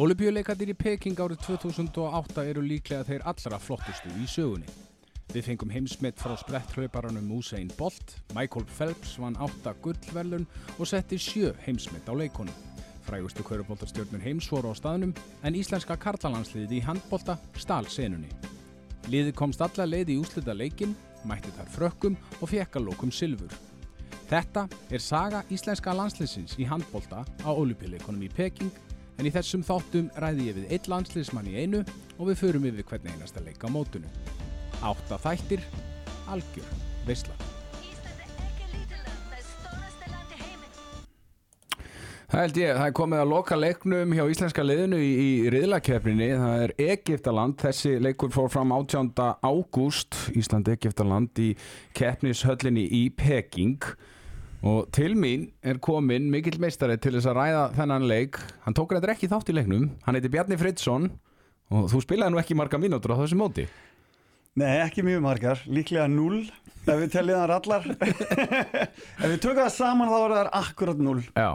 Olubíuleikarnir í Peking árið 2008 eru líklega þeir allra flottustu í sögunni. Við fengum heimsmitt frá spretthlauparanum Usain Bolt, Michael Phelps vann 8 gullverlun og setti 7 heimsmitt á leikonum. Frægustu kauruboltarstjórnur heims voru á staðnum en íslenska karlalandsliðið í handbolta stál senunni. Liðið komst alla leið í úslita leikin, mætti þar frökkum og fekk að lókum silfur. Þetta er saga íslenska landsliðsins í handbolta á olupillekonum í Peking en í þessum þáttum ræði ég við eitt landsliðsmann í einu og við förum yfir hvernig einasta leika á mótunum. Átta þættir, algjör, veisla. Það held ég, það er komið að loka leiknum hjá íslenska liðinu í, í riðlakefninni. Það er Egiptaland, þessi leikur fór fram 18. ágúst, Ísland-Egiptaland í keppnishöllinni í Peking. Og til mín er komin mikill meistari til þess að ræða þennan leik. Hann tók reyndar ekki þátt í leiknum, hann heiti Bjarni Fridsson og þú spilaði nú ekki marga mínútur á þessu móti. Nei, ekki mjög margar, líklega null ef við tellið það rallar. Ef við tökum það saman þá er það akkurat null Já,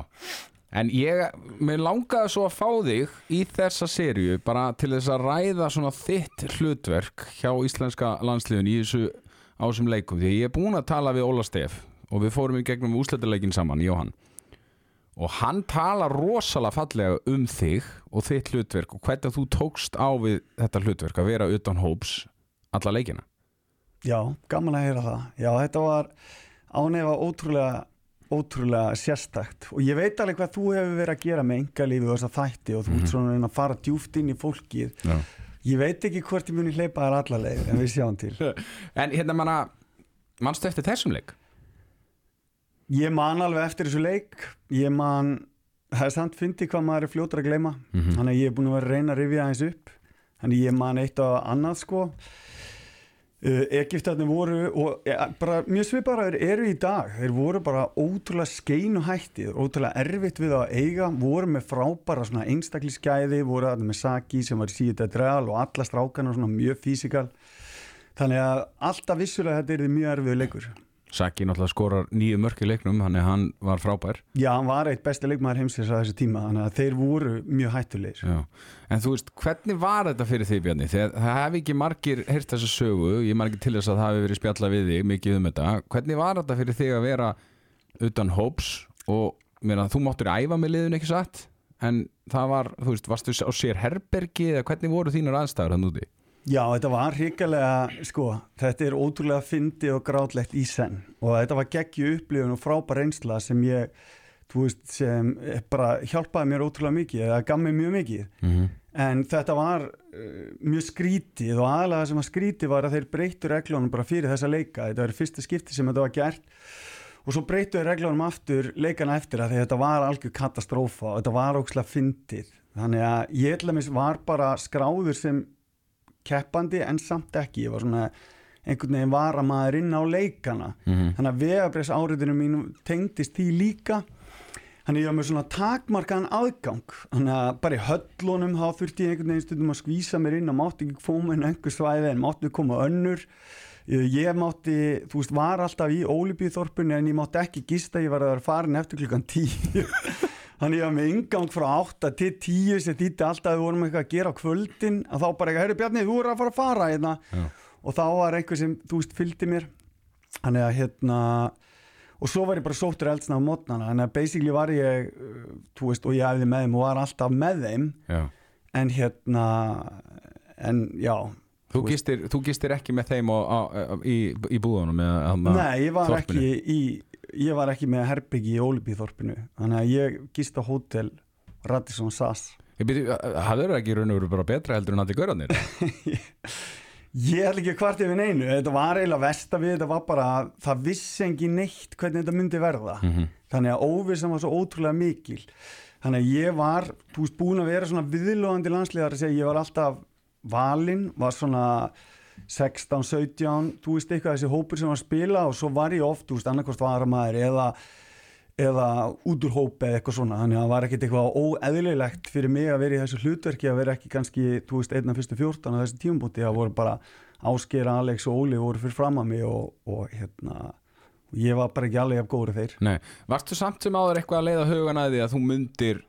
en ég, mér langaði svo að fá þig í þessa sériu bara til þess að ræða svona þitt hlutverk hjá íslenska landsliðun í þessu ásum leikum. Því ég er búin að tala við Óla Steff og við fórum í gegnum úsletuleikin saman, Jóhann og hann tala rosalega fallega um þig og þitt hlutverk og hvernig þú tókst á við þetta hlutverk að vera utan hóps alla leikina Já, gaman að heyra það Já, þetta var ánefa ótrúlega ótrúlega sérstakt og ég veit alveg hvað þú hefur verið að gera með engalífi og þess að þætti og þú ert mm -hmm. svona að fara djúft inn í fólkið Já. ég veit ekki hvort ég muni hleypa þar allarlegur en við sjáum til En hérna manna, mannstu eftir þessum leik? Ég man alveg eftir þessu leik. Ég man, það er samt fyndi hvað maður er fljótur að gleyma. Mm -hmm. þannig að ég er búin að vera að reyna að rifja eins upp. Þannig ég man eitt á annað sko. Uh, Egiptarnir voru og ja, bara mjög sviparaður eru í dag. Þeir voru bara ótrúlega skeinu hættið ótrúlega erfitt við að eiga voru með frábara svona einstakliskæði voru að með Saki sem var síðan dreal og alla strákana svona mjög físikal. Þannig að alltaf vissulega þetta er mjög erfið leikur Saki náttúrulega skorar nýju mörki leiknum hann, hann var frábær. Já, hann var eitt besti leikmæður heimsins á þessu tíma þannig að þeir voru mjög hættulegir. En þú veist, hvernig var þetta fyrir því Bjarni? Þegar það hef ekki margir heyrt þessu sögu, ég margir til þess að það hefur verið spjalla við þig mikið um þetta. Hvernig var þetta fyrir þig að vera utan hóps og meina, þú máttur æfa með liðun ekki satt? En það var, þú veist, varstu á sér herbergi eða hvernig voru þínar aðstæður hann úti? Já, þetta var hrikalega, sko, þetta er ótrúlega fyndi og grátlegt í senn. Og þetta var geggju upplifun og frábær reynsla sem ég, þú veist, sem bara hjálpaði mér ótrúlega mikið, eða gaf mér mjög mikið, mm -hmm. en þetta var uh, mjög skrítið og aðalega sem að skrítið var að þeir breyttu reglunum bara fyrir þessa leika, þetta var fyrsta skipti sem þetta var gert. Og svo breyttu þeir reglunum aftur leikana eftir að þetta var algjör katastrófa og þetta var ótrúlega fyndið, þannig að ég var bara skráður sem keppandi en samt ekki. Ég var svona einhvern veginn var að maður inn á leikana. Mm -hmm. þannig að vegabrés áriðinu mín tengdist því líka. Þannig að ég var með svona takmarkaðan aðgang. Þannig að bara í höllunum þá þurfti ég einhvern veginn stundum að skvísa mér inn og mátti ekki koma inn á einhver svæði en mátti koma önnur. Ég mátti, þú veist, var alltaf í Ólibíþorpunni en ég mátti ekki gista. Ég var að vera farin eftir klukkan tíu Þannig að með ingang frá 8 til 10 sem þýtti alltaf að við vorum eitthvað að gera á kvöldin að þá bara eitthvað, herru Bjarni, þú eru að fara að fara hérna. og þá var eitthvað sem þú veist fylgdi mér þannig að hérna og svo var ég bara sóttur eldsna á mótnana þannig að basically var ég þú veist, og ég æfði með þeim og var alltaf með þeim já. en hérna en já Þú gistir, þú gistir ekki með þeim á, á, á, í, í búðunum? Nei, ég var þorpinu. ekki í ég var ekki með herbyggi í Ólibíþorpinu þannig að ég gist á hótel Radisson Sass það ekki raun og veru bara betra heldur en allir göranir? ég held ekki hvart yfir neinu þetta var eiginlega vest að við þetta var bara það vissi ekki neitt hvernig þetta myndi verða mm -hmm. þannig að óvissan var svo ótrúlega mikil þannig að ég var búin að vera svona viðlóðandi landsliðar að segja ég var alltaf valinn var svona 16, 17, þú veist eitthvað þessi hópur sem var að spila og svo var ég oft, þú veist, annarkost var maður eða, eða út úr hópi eða eitthvað svona, þannig að það var ekkert eitthvað óeðlilegt fyrir mig að vera í þessu hlutverki að vera ekki kannski, þú veist, einna fyrstu fjórtan á þessi tíumbúti, það voru bara Ásker, Alex og Óli voru fyrir fram að mig og, og hérna ég var bara ekki alveg af góður þeir. Nei, varstu samt sem áður eitthvað að leiða hugan að því að þú myndir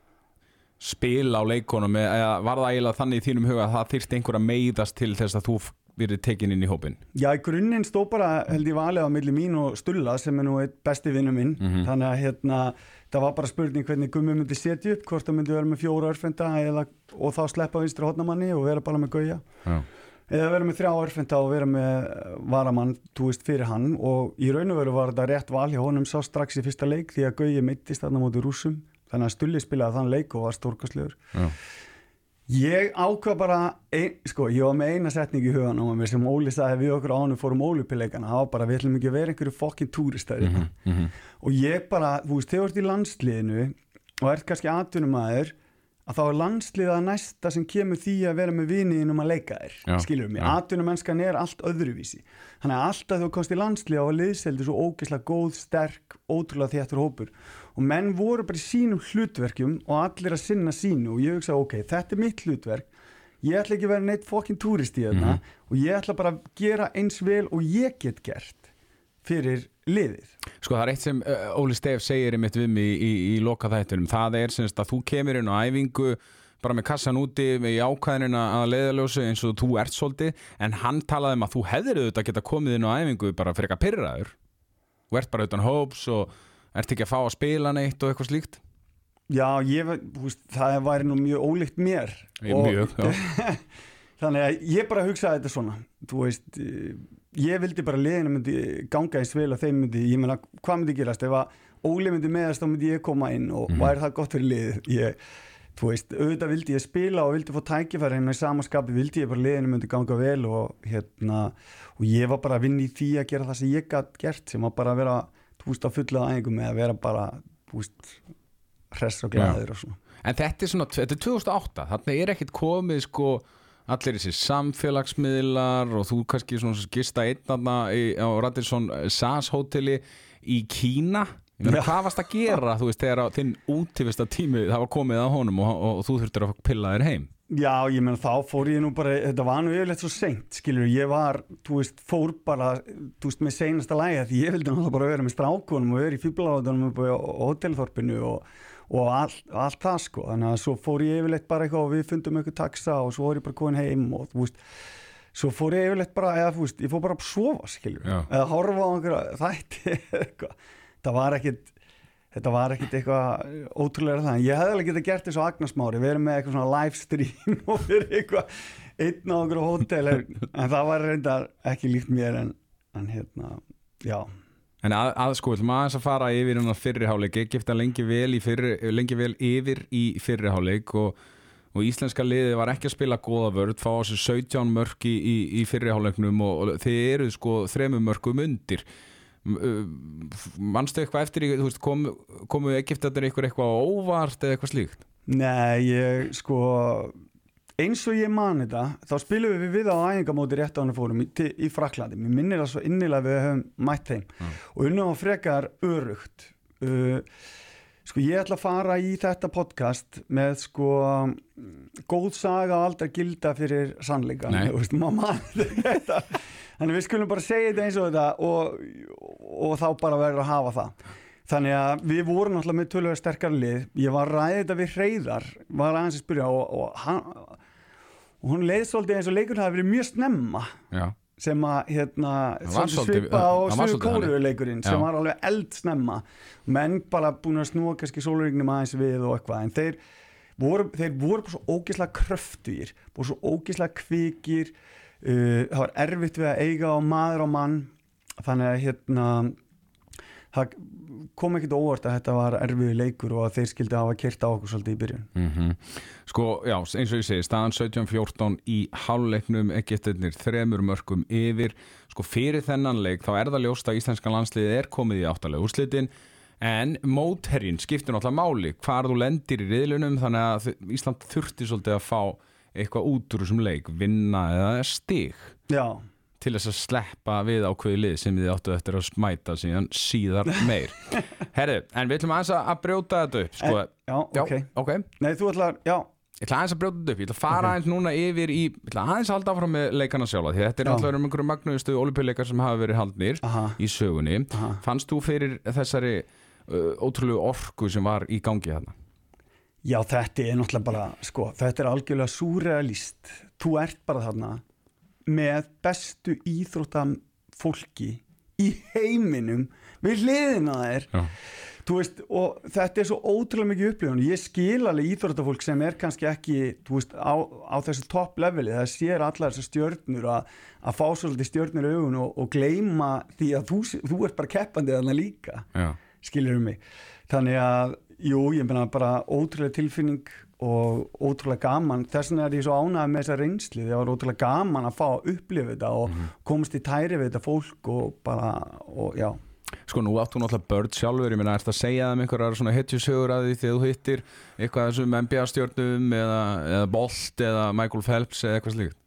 spila á leikonum eða var það eiginlega þannig í þínum huga að það þyrst einhver að meiðast til þess að þú verið tekin inn í hópin Já, í grunninn stó bara held ég valið á milli mín og Stulla sem er nú eitt besti vinnu minn. Þannig að hérna, það var bara spurning hvernig gummi myndi setja upp, hvort það myndi vera með fjóra örfenda eða, og þá sleppa vinstri hodnamanni og vera bara með gauja. Já, eða vera með þrjá örfenda og vera með varamann, þú veist, fyrir hann. Og í raun og veru var þetta rétt val hjá honum sá strax í fyrsta leik því að gauji mittist þarna móti rúsum þannig að Stulli spilaði þann leik og var stórkastlegur já, Ég ákvað bara, ein, sko, ég var með eina setning í hugan á mér sem Óli sagði við okkur ánum fórum ólupileikana, það var bara, við ætlum ekki að vera einhverju fokkin túristæði mhm, mhm, og ég bara, þú veist, þegar þú ert í landsliðinu og ert kannski atvinnumæður að þá er landsliða næsta sem kemur því að vera með viniðin um að leika þér Já, skilur mig, já. atvinnumennskan er allt öðruvísi þannig að alltaf þú komst í landsliða og liðseldi svo ógeðslega góð, sterk ótrúlega þéttur hópur og menn voru bara í sínum hlutverkjum og allir að sinna sínu og ég hugsa, ok, þetta er mitt hlutverk ég ætla ekki að vera neitt fokkin túrist í þetta Mhm. og ég ætla bara að gera eins vel og ég get gert fyrir liðið? Sko það er eitt sem uh, Óli Steff segir einmitt við mig í, í, í loka þættunum það er semst að þú kemur inn á æfingu bara með kassan úti í ákvæðinina að leiðaljósu eins og þú ert svolítið en hann talaði um að þú hefðir auðvitað geta komið inn á æfingu bara fyrir eitthvað pyrraður þú ert bara utan hóps og ert ekki að fá að spila neitt og eitthvað slíkt. Já, ég, veist, það væri nú mjög ólíkt mér Og- Mjög, já. Þannig að ég bara hugsaði þetta svona. Þú veist, eh, ég vildi bara liðinu myndi ganga eins vel og þeim myndi, ég meina, hvað myndi gerast? Ef að Óli myndi meðast þá myndi ég koma inn og Mhm. væri það gott fyrir liðið? Ég, þú veist, auðvitað vildi ég spila og vildi fá tækifæri en með samaskapi vildi ég bara liðinu myndi ganga vel og hérna, og ég var bara að vinna í því að gera það sem ég gætt gert sem var bara að vera, þú veist, á fulla æfingum með að vera bara, þú veist hress og glæður og svona. En þetta er svona, þetta er 2008 þarna er ekkit komið sko allir þessi samfélagsmiðlar og þú kannski svona gista einnarna á Radisson SAS hóteli í Kína Já. hvað varst að gera, þú veist, þegar þinn útivista tími það var komið að honum og, og, og þú þurftir að pilla þér heim Já, ég meina þá fór ég nú bara, þetta var nú yfirleitt svo seint, skilur, ég var, þú veist, fór bara, þú veist, með seinasta lægi því ég vildi náttúrulega bara vera með strákunum og vera í fýblaláðunum upp á hótelþorpinu og, og allt, allt það sko, þannig að svo fór ég yfirleitt bara eitthvað og við fundum eitthvað taxa og svo var ég bara komin heim og þú veist, svo fór ég yfirleitt bara, eða þú veist, ég fór bara að sofa, skilur, Já. eða horfa á einhverja þætti það var ekkit, þetta var ekkit eitthvað ótrúlega það, ég hefði alveg getað gert eins og Agnarsmári, verið með eitthvað svona live stream og verið eitthvað einn á okkur hótel, en það var reyndar ekki líkt mér en, en hérna, já En að, að sko, við ætlum aðeins að fara yfir hann fyrri háleik, Egipta lengi vel, fyrri, lengi vel yfir í fyrri háleik og, og íslenska liði var ekki að spila góða vörð, fá á sig 17 mörk í, í, í fyrri háleiknum og, og þið eru sko þremur mörkum undir M- manstu eitthvað eftir þú veist, komu, komu Egiptatir ykkur eitthvað á óvart eða eitthvað slíkt? Nei, ég sko eins og ég man þetta þá spilum við við á æfingamóti rétt á hann fórum í, í Fraklandi, mér minnir það svo innilega við höfum mætt þeim. Mm. og unnum á frekar örugt. Uh, sko ég ætla að fara í þetta podcast með sko góð saga aldrei gilda fyrir sannleika þannig við skulum bara segja þetta eins og þetta og, og þá bara verður að hafa það. Þannig að við vorum náttúrulega með tölvöða sterkar lið. Ég var ræðið þetta við hreyðar, var aðeins að spyrja og, og, hann, og hún leið svolítið eins og leikurinn hafi verið mjög snemma Já, sem að hérna, svipa á það var Suður svolítið þannig. Kóru leikurinn Já. sem var alveg eld snemma. Menn bara búin að snúa kannski sólurignum aðeins við og eitthvað, en þeir voru, þeir voru svo ógislega kröftugir, voru svo ógislega kvikir, uh, það var erfitt við að eiga á maður á mann, þannig að hérna, það kom ekkit óvart að þetta var erfiðu leikur og að þeir skildi hafa kert á okkur svolítið í byrjun. mm Sko, já, eins og ég segi, staðan 17-14 í háluleiknum, Egiptirnir þremur mörkum yfir, sko fyrir þennan leik þá er það ljóst að íslenska landsliðið er komið í áttalega úrslitin en mótherrin skiptir náttúrulega máli hvar þú lendir í riðlunum þannig að Ísland þurfti svolítið að fá eitthvað út úr þessum leik, vinna eða stig. Já, til þess að sleppa við ákveði lið sem þið áttu eftir að smæta síðan síðar meir. Herri, en við ætlum aðeins að brjóta þetta upp, sko. já, ok. ok. Nei, þú ætlar, já, Ég ætla aðeins að brjóta þetta upp, ég ætla að fara aðeins núna yfir í, ég ætla aðeins að halda áfram með leikana sjálfa því þetta er Já. náttúrulega um einhverju magnuðustu olimpíuleikar sem hafa verið haldnir aha, í sögunni. aha. Fannst þú fyrir þessari uh, ótrúlegu orku sem var í gangi þarna? Já, þetta er náttúrulega bara, sko, þetta er algjörlega súrealist. Þú ert bara þarna með bestu íþróttam fólki í heiminum við hliðina þér. Já. Þú veist, og þetta er svo ótrúlega mikið upplifun. Ég skil alveg íþróttafólk sem er kannski ekki, veist, á, á þessu topp leveli. Það sér allar þessar stjörnur að, að fá svolítið stjörnur í augun og, og gleyma því að þú, þú ert bara keppandi þarna líka, Já. skilur um mig. Þannig að, jú, ég meina bara ótrúlega tilfinning og ótrúlega gaman. Þess vegna er ég svo ánægð með þessa reynsli. Það var ótrúlega gaman að fá að upplifa þetta og komast í tæri við þetta fólk og bara, og já. Sko nú áttu náttúrulega börn sjálfur, ég meina, ertu að segja þeim einhverjar svona hetjusögur að því þegar þú hittir eitthvað þessum NBA-stjórnum eða, eða Bolt eða Michael Phelps eða eitthvað slíkt?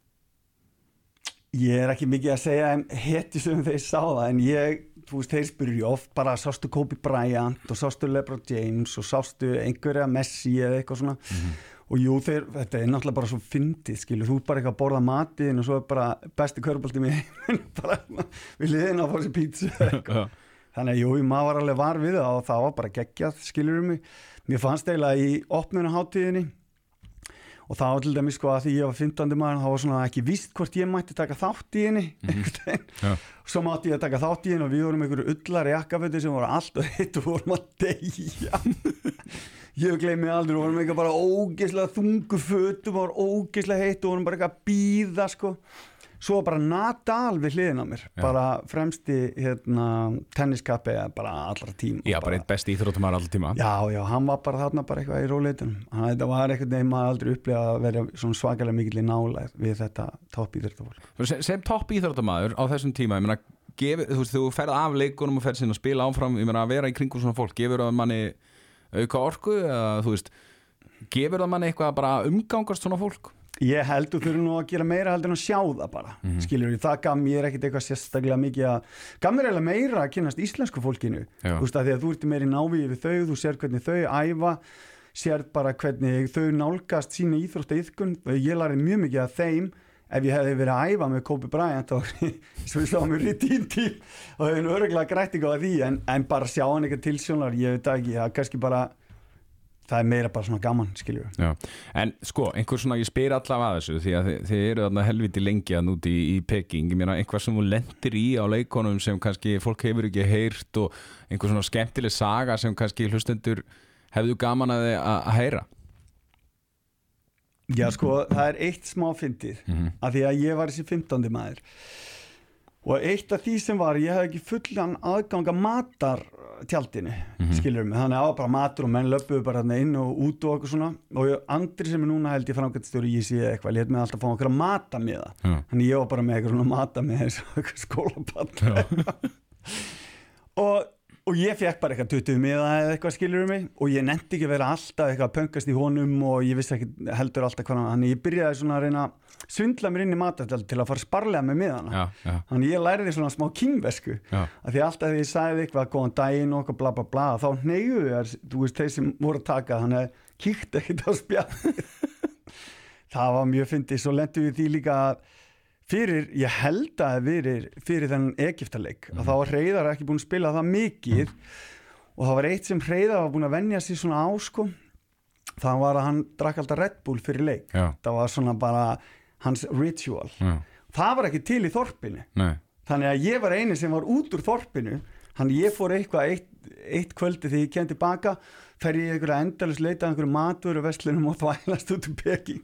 Ég er ekki mikið að segja hétti sem þeir sá það en ég, þú veist, þeir spyrur ég oft bara sástu Kobe Bryant og sástu LeBron James og sástu einhverja Messi eða eitthvað svona? Og jú, þeir, þetta er náttúrulega bara svo fyndið, skilur, þú ert bara eitthvað að borða matiðin og svo er bara besti körbálti mér bara við liðin að fá sér pítsu Þannig að jú, maður var alveg var við og það var bara geggjað, skilur um mig. Mér fannst eiginlega í opnunaháttíðinni og það var til dæmis sko að því ég var 15. maður, þá var svona ekki víst hvort ég mætti taka þátt í henni. Já. Svo mátti ég að taka þátt í henni og við vorum einhverju ullar jakkaföti sem voru allt og hitt og vorum að deyja. ég gleymi aldrei, vorum eitthvað bara ógeðslega þungu fötum, vorum ógeðslega heitt og vorum bara eitthvað að býða sko svo bara Nadal við hliðin á mér Já. bara fremsti hérna, tenniskappi bara allra tím Já, bara einn besti íþróttumar alltaf tíma. já, já, hann var bara þarna bara eitthvað í róleitunum hann, þetta var eitthvað nefn maður aldrei upplega að vera svakalega mikill í nálæð við þetta topp í þetta fólk Sem, topp íþróttumæður á þessum tíma, ég meina, gefur, þú veist, þú ferð af leikunum og ferð sinna að spila áfram, ég meina, að vera í kringum svona fólk, gefur það manni auka orku eða, þú veist, gefur það manni eitthvað bara að umgangast svona fólk? Ég held þú þurfum nú að gera meira heldur en að sjá það bara mm Mhm. skilur það gaf mér ekkit eitthvað sérstaklega mikið að gaf mér eiginlega meira að kynast íslensku fólkinu Já. þú veist að því að þú ert meira í návíi við þau þú sér hvernig þau æfa sér bara hvernig þau nálgast sína íþrótta yðkun ég lærið mjög mikið að þeim ef ég hefði verið að æfa með Kobe Bryant og svo við sáum mér í tím tím og hefði nú öruglega grætt eitthvað að því en, en bara sjá hann eitthvað tilsjónar ég veit ekki, það er kannski bara það er meira bara svona gaman skiljur Já, en sko, einhver svona, ég spyr allavega að þessu því að þið, þið eru þarna helviti lengi að núti í, í Peking, ég meina einhvað sem þú lendir í á leikonum sem kannski fólk hefur ekki heyrt og einhver svona skemmtileg saga sem kannski hlustendur hefðu gaman að, að, að heyra Já sko, það er eitt smá fyndið Mhm. af því að ég var þessi 15. maður og eitt af því sem var ég hef ekki fullan aðganga matar tjaldinu, mm skilur mig. Þannig að það var bara matur og menn löpuðu bara inn og út og okkur svona. Og ég, andri sem er núna held ég framkvæmstjóri í síða eitthvað, létt mig alltaf fá okkur að mata með það Já. þannig ég var bara með eitthvað svona mata með þessu skólabann og, og ég fekk bara eitthvað 20 miða eða eitthvað skilur mig. Og ég nefndi ekki að vera alltaf eitthvað að pöngast í honum og ég vissi ekki heldur alltaf hvað hann- þannig ég byrjaði svona að reyna að svindla mér inn í matastæld til að fara sparlega með miðana. Þannig ég læriði svona smá kingvesku að því alltaf því ég sagði eitthvað góðan daginn og bla bla bla þá neyðu þér, þú veist, þeir sem voru að taka þannig að kíkti ekkert á spjall það var mjög fyndið. Svo lendu við því líka að fyrir, ég held að fyrir, fyrir þennan Egiptaleik að þá var Reyðar ekki búin að spila það mikið og það var eitt sem Reyðar var búin að venja sér svona á sko. Það var að hann drakk alltaf Red Bull fyrir leik. Já, það var svona bara hans ritual. Já, það var ekki til í þorpinu. Nei, þannig að ég var eini sem var út úr þorpinu. Þannig ég fór eitthvað eitt, eitt kvöldi þegar ég kem tilbaka fer ég einhverja endalus leita að einhverju matvöru vestlunum og þvælast út úr Peking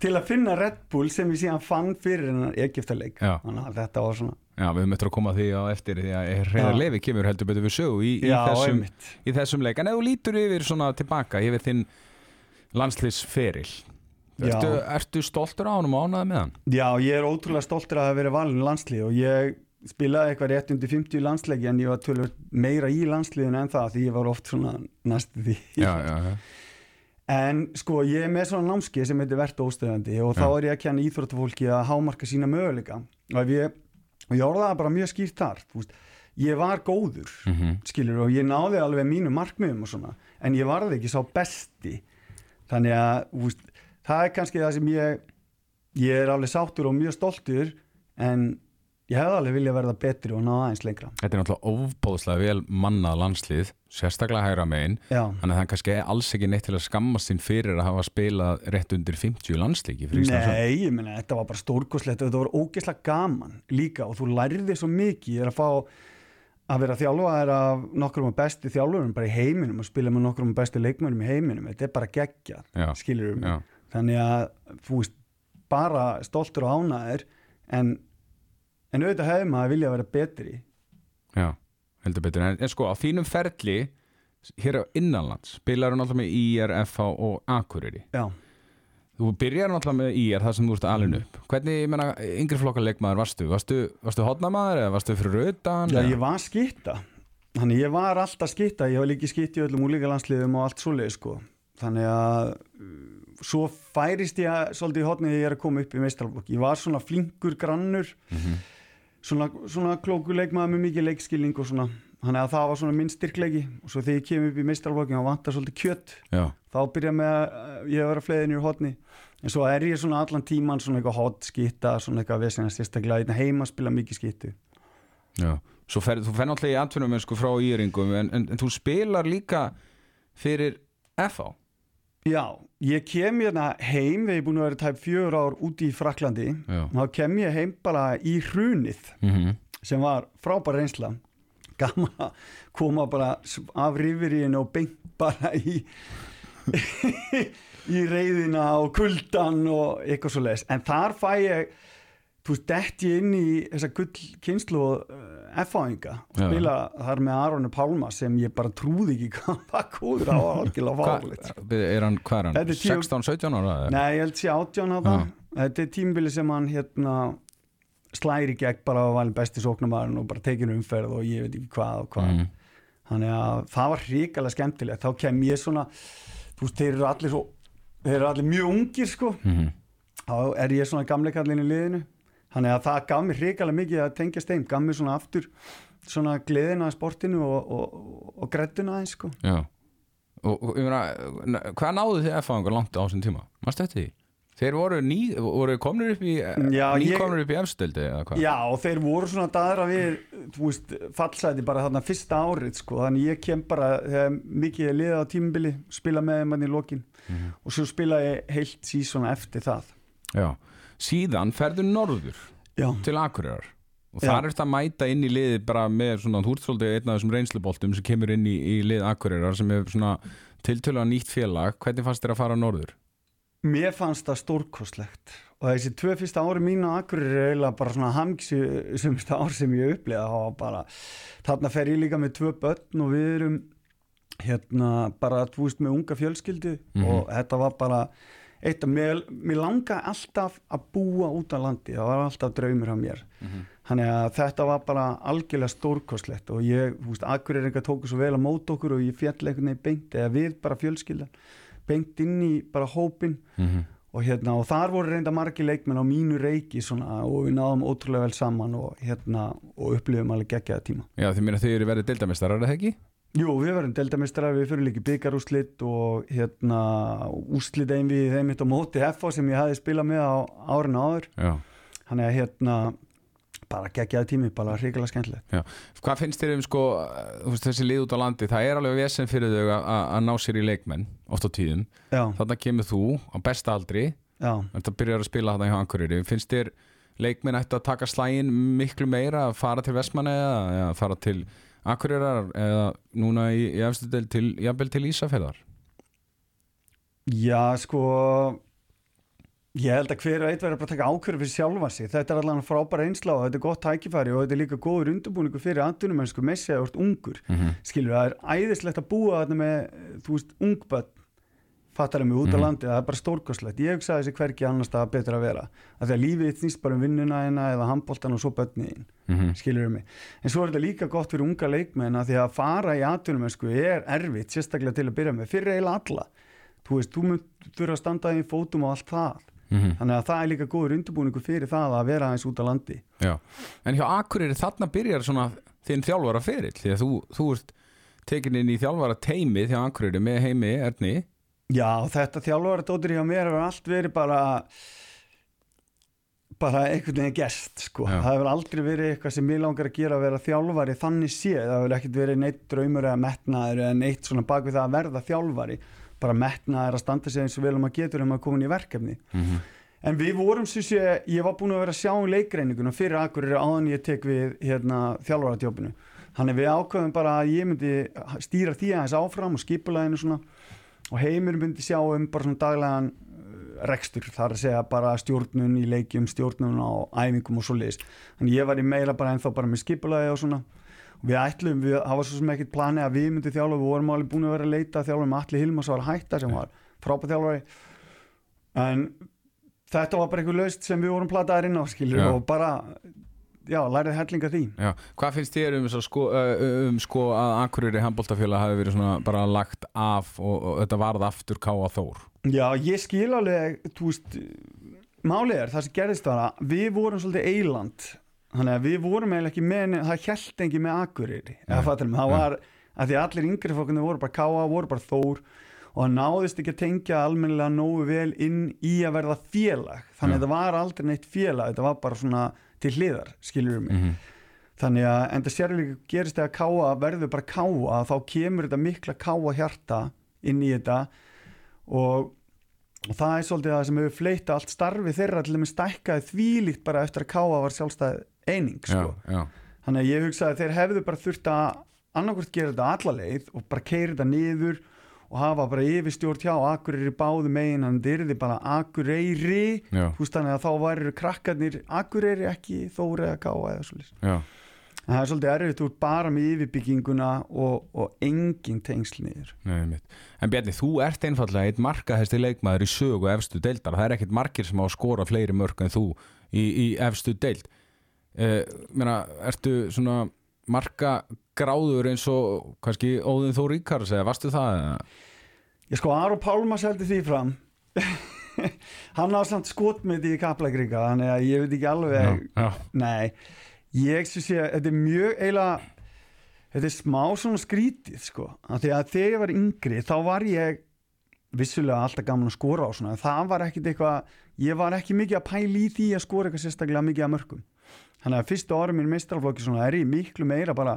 til að finna Red Bull sem ég síðan fann fyrir hennar Egiptaleik Já. þannig að þetta var svona já, við höfum eftir að koma að því á eftir því að reyðar Já. lefi kemur heldur betur við sögu í, í, í þessum leik en ef þú lítur yfir svona tilbaka yfir þinn landsliðsferil Já. ertu, ertu stoltur á hann og ánæði með hann? Já, ég er ótrúlega stoltur að hafa verið valin í landslið og ég spilaði eitthvað rétt undir 50 landsleiki en ég var tölur meira í landsliðinu en það því ég var oft svona næstu því. Já, já, já, En sko ég er með svona námskeið sem heitir verðt óstöðandi og þá er ég að kenna íþróttafólki að hámarka sína möguleika. Og ég, og ég orðaði bara mjög skýrt þar ég var góður Mhm. skilur og ég náði alveg mínu markmiðum og svona en ég varði ekki sá besti. Þannig að veist, það er kannski það sem ég ég er alveg sáttur og mjög stoltur en ég hefði alveg vilja verða betri og ná aðeins lengra. Þetta er náttúrulega ofbóðslega vel mannað landslið sérstaklega hægra megin. Þannig að það er kannski alls ekki neitt til að skammast sín fyrir að hafa spilað rétt undir 50 landslíki nei, ég meina, þetta var bara stórkoslegt þetta var ógeðslega gaman líka og þú lærði svo mikið. Er að fá að vera þjálfaðir af nokkrum af bestu þjálfurum bara í heiminum og spila með nokkrum af bestu leikmönum í heiminum, þetta er bara geggja Já, skilur já, þannig að þú veist bara stoltur og ánæður en, en auðvitað hefði maður vilja vera betri. Já, heldur betur. En, en sko á þínum ferli hér á innanlands spilar hún alltaf með IR, FH og Akureyri? Já, Þú byrjar náttúrulega með IR það sem þú ert alin upp. Hvernig, ég menna, yngri flokka leikmaður varstu? Varstu, varstu hotnamaður eða varstu fyrir utan? já ég var skitta þannig ég var alltaf skitta ég var líki skitt í öllum úlíkalandsliðum og allt svoleið sko. Þannig að uh, svo færist ég svolítið í hotnið þegar ég er að koma upp í meistralblokk ég var svona flinkur grannur. Mhm. Svona, svona klóku leikmaður með mikið leikskilning og svona. Þannig að það var svona minn styrkleiki. Og svo þegar ég kem upp í meistralblokkin og vantar svolítið kjött Já, þá byrja með að ég að vera fleiðin í hotni en svo er ég svona allan tíman svona eitthvað hot skitta, svona eitthvað vesina sérstaklega hérna heima spila mikið skittu. Já. Svo fer, þú fer náttúrulega í atvinnum frá íringum en, en, en þú spilar líka fyrir FH Já, ég kem hérna heim þegar ég er búin að vera tæp fjögur ár úti í Fraklandi Já, þá kem ég heim bara í hrunið mm sem var frábær reynsla. Gaman að koma bara af rifiríinu og beint bara í í reyðina og kuldan og eitthvað svo les en þar fæ ég þú veist, dett ég inn í þessa gull kynslu og uh, F-áinga og spila þar með Aronu Pálma sem ég bara trúði ekki hvað var góður á algjörlega fárlegt Hva, er hann, hvað er hann? Þetta er tíu- 16-17 ára? Nei, ég held sé átján á það Þetta er tímbili sem hann hérna slæri gegn bara að valin besti sóknarmæðurinn og bara tekinu umferð og ég veit ekki hvað og hvað Mm. þannig að það var hrikalega skemmtilegt þá kem ég svona þú veist, þeir eru allir svo þeir eru allir mjög ungir sko Mhm. þá er ég svona gamleikallin í liðinu þannig að það gaf mér hrikalega mikið að tengja steim, gaf mér svona aftur svona gleðina að sportinu og, og, og grettuna aðeins sko Já Og, ég meina, hvað náðu þið F-fáingar langt á þessum tíma? Mástu eftir því? Þeir voru, ný, voru komnir upp í Já, ný ég- komnir upp í efstöld eða hvað? Já, og þeir voru svona daðra við, veist, fallsæti bara þarna fyrsta árið, sko, þannig ég kem bara þegar mikið er liða á tímubili, spila með þeim hann í lokin Mhm. og svo spila ég heilt sísona eftir það. Já. Síðan ferðu norður Já, til Akureyrar og Já. þar er þetta að mæta inn í liði bara með svona, svolítið einn af þessum reynsluboltum sem kemur inn í, í lið Akureyrar sem er svona tiltölulega nýtt félag hvernig fannst þér að fara norður? mér fannst það stórkostlegt og þessi tvö fyrsta ári mín á Akureyri er eiginlega bara svona hamgsu sumsta ár sem ég var bara, þarna fer ég líka með tvö börn og við erum hérna bara, veist, með unga fjölskyldu Mhm. og þetta var bara eitt af, mér, mér langa alltaf að búa út á landi, það var alltaf draumur á mér, þannig að þetta var bara algjörlega stórkostlegt og ég, þú veist, Akureyringa tóku svo vel að móta okkur og ég fjall einhvern veginn beint, eða við bara fjölskyldan beint inn í bara hópin Mm og hérna og þar voru reynda margi leikmenn á mínu reiki svona og við náðum ótrúlega vel saman og hérna og upplifum alveg geggjaða tíma. Já, þið meina þið eru verið deildamestarar, er það ekki? Jú, við verðum deildamistrar, við fyrir líki byggarúslit og hérna úslit ein við þeim mitt á móti FH sem ég hafi spilað með á árinu áður Já. hann er hérna bara geggjaða tími, bara hrikalega skemmtilegt. Hvað finnst þér um sko, þessi lið út á landi, það er alveg vesen fyrir þau að, að að ná sér í leikmenn, oft á tíðum. Já, Þarna kemur þú á besta aldri, já. þetta byrjar að spila þarna hjá Akureyri. Finnst þér leikmenn ættu að taka slægin miklu meira, að fara til Vestmanna eða, eða fara til Akureyrar eða núna í, í efstu del til, jafnvel til Ísafjörðar? Já, sko ég held að hver og eitt verður bara að taka ákverðu fyrir sjálfa sig, þetta er allavega frábæra einsla og þetta er gott tækifæri og þetta er líka góður undirbúningu fyrir andunum en sko messi að þú ert ungur Mm -hmm. skilur, það er æðislegt að búa þarna með, þú veist, ungböld fattar mig út á Mhm. landi, það er bara stórkostlegt. Ég hugsaði þessi hverki annars það betur að vera. Að því að lífið þitt snýst bara um vinnuna eina eða handboltan og svo börniðin, Mhm. skilur mig. En svo er þetta líka gott fyrir unga leikmenn að því að fara í atvinnum sko, er erfitt, sérstaklega til að byrja með fyrir eiginlega alla, þú veist, þú mun þurfa að standa í fótum og allt það. Mhm. þannig að það er líka góður undirbúningu fyrir það að vera aðeins út á landi. Já, en hjá Akureyri þarna byrjar að Já, þetta þjálfara dóttir hjá mér hefur allt verið bara bara einhvern veginn gest sko. Það hefur aldrei verið eitthvað sem ég langar að gera að vera þjálfari þannig séð, það hefur ekkert verið neitt draumur eða metnaður eða neitt svona bak við það að verða þjálfari, bara metnaður að standa sig eins og vel um að getur um að koma inn í verkefni. Mhm. en við vorum sem sé, ég var búin að vera að sjá um leikreiningunum fyrir akkurir áðan ég tek við hérna, þjálfaratjópinu þannig við ákveðum bara að ég myndi stýra því áfram og heimur myndi sjá um bara svona daglegan uh, rekstur, þar að segja bara stjórnun í leikjum, stjórnun á æfingum og svo leiðis. Þannig ég var í meira bara ennþá bara með skipulagi og svona og við ætlum, við, var svo sem ekkert planið að við myndum þjálfa, við vorum alveg búin að vera að leita þjálfa með Alli Hilmas var að hætta sem var frábæð þjálfari en þetta var bara einhver laust sem við vorum plataðir inn á skilur Já. og bara já, lærið hellinga því Já, hvað finnst þér um, sko, um sko að Akureyri handbóltafélag hafi verið svona bara lagt af og, og þetta varð aftur káa þór? Já, ég skil alveg, veist, málið er, það sem gerðist var að við vorum svolítið eiland, þannig að við vorum eiginlega ekki með, það held ekki með Akureyri, mig, það var, að því allir yngri fólkunni voru bara káa, voru bara þór og það náðist ekki að tengja almennilega nógu vel inn í að verða félag, þannig Já. að þetta var aldrei neitt félag, þetta var bara svona til hliðar, skilur mig. -hmm. Þannig að en það sérlega gerist þegar káa verður bara káa þá kemur þetta mikla káa hjarta inn í þetta og, og það er svolítið það sem hefur fleita allt starfi þeirra til að með stækkaði þvílíkt bara eftir að káa var sjálfstæð eining sko. Já, já, Þannig að ég hugsaði að þeir hefðu bara þurft að annarkvort gera þetta alla leið og bara keira þetta niður og hafa bara yfirstjórn hjá Akureyri báðu megin en þetta yrði bara Akureyri veist þannig að þá væri krakkarnir Akureyri ekki Þóri eða Káa eða svolítið það er svolítið erfitt úr bara með yfirbygginguna og, og engin tengsl niður. Nei. En Bjarni, þú ert einfallega eitt markahesti leikmaður í sögu efstu deildar. Það er ekkit markir sem á að skora fleiri mörg en þú í, í efstu deild. Uh, meina, ertu svona marka gráður eins og kannski Óðin Þór Ríkars eða varstu það? Ég sko, Aron Pálma seldi því fram. Hann á samt skotmyndi í Kaplagríka, þannig að ég veit ekki alveg, já, nei, ég sem sé, þetta er mjög eiginlega, þetta er smá svona skrítið, sko. Af því að þegar ég var yngri, þá var ég vissulega alltaf gaman að skora á svona, en það var ekkit eitthvað, ég var ekki mikið að pæla í því að skora eitthvað sérstaklega mikið að mörgum. Þannig að fyrstu árum minn meistarflokki svona er ég miklu meira bara,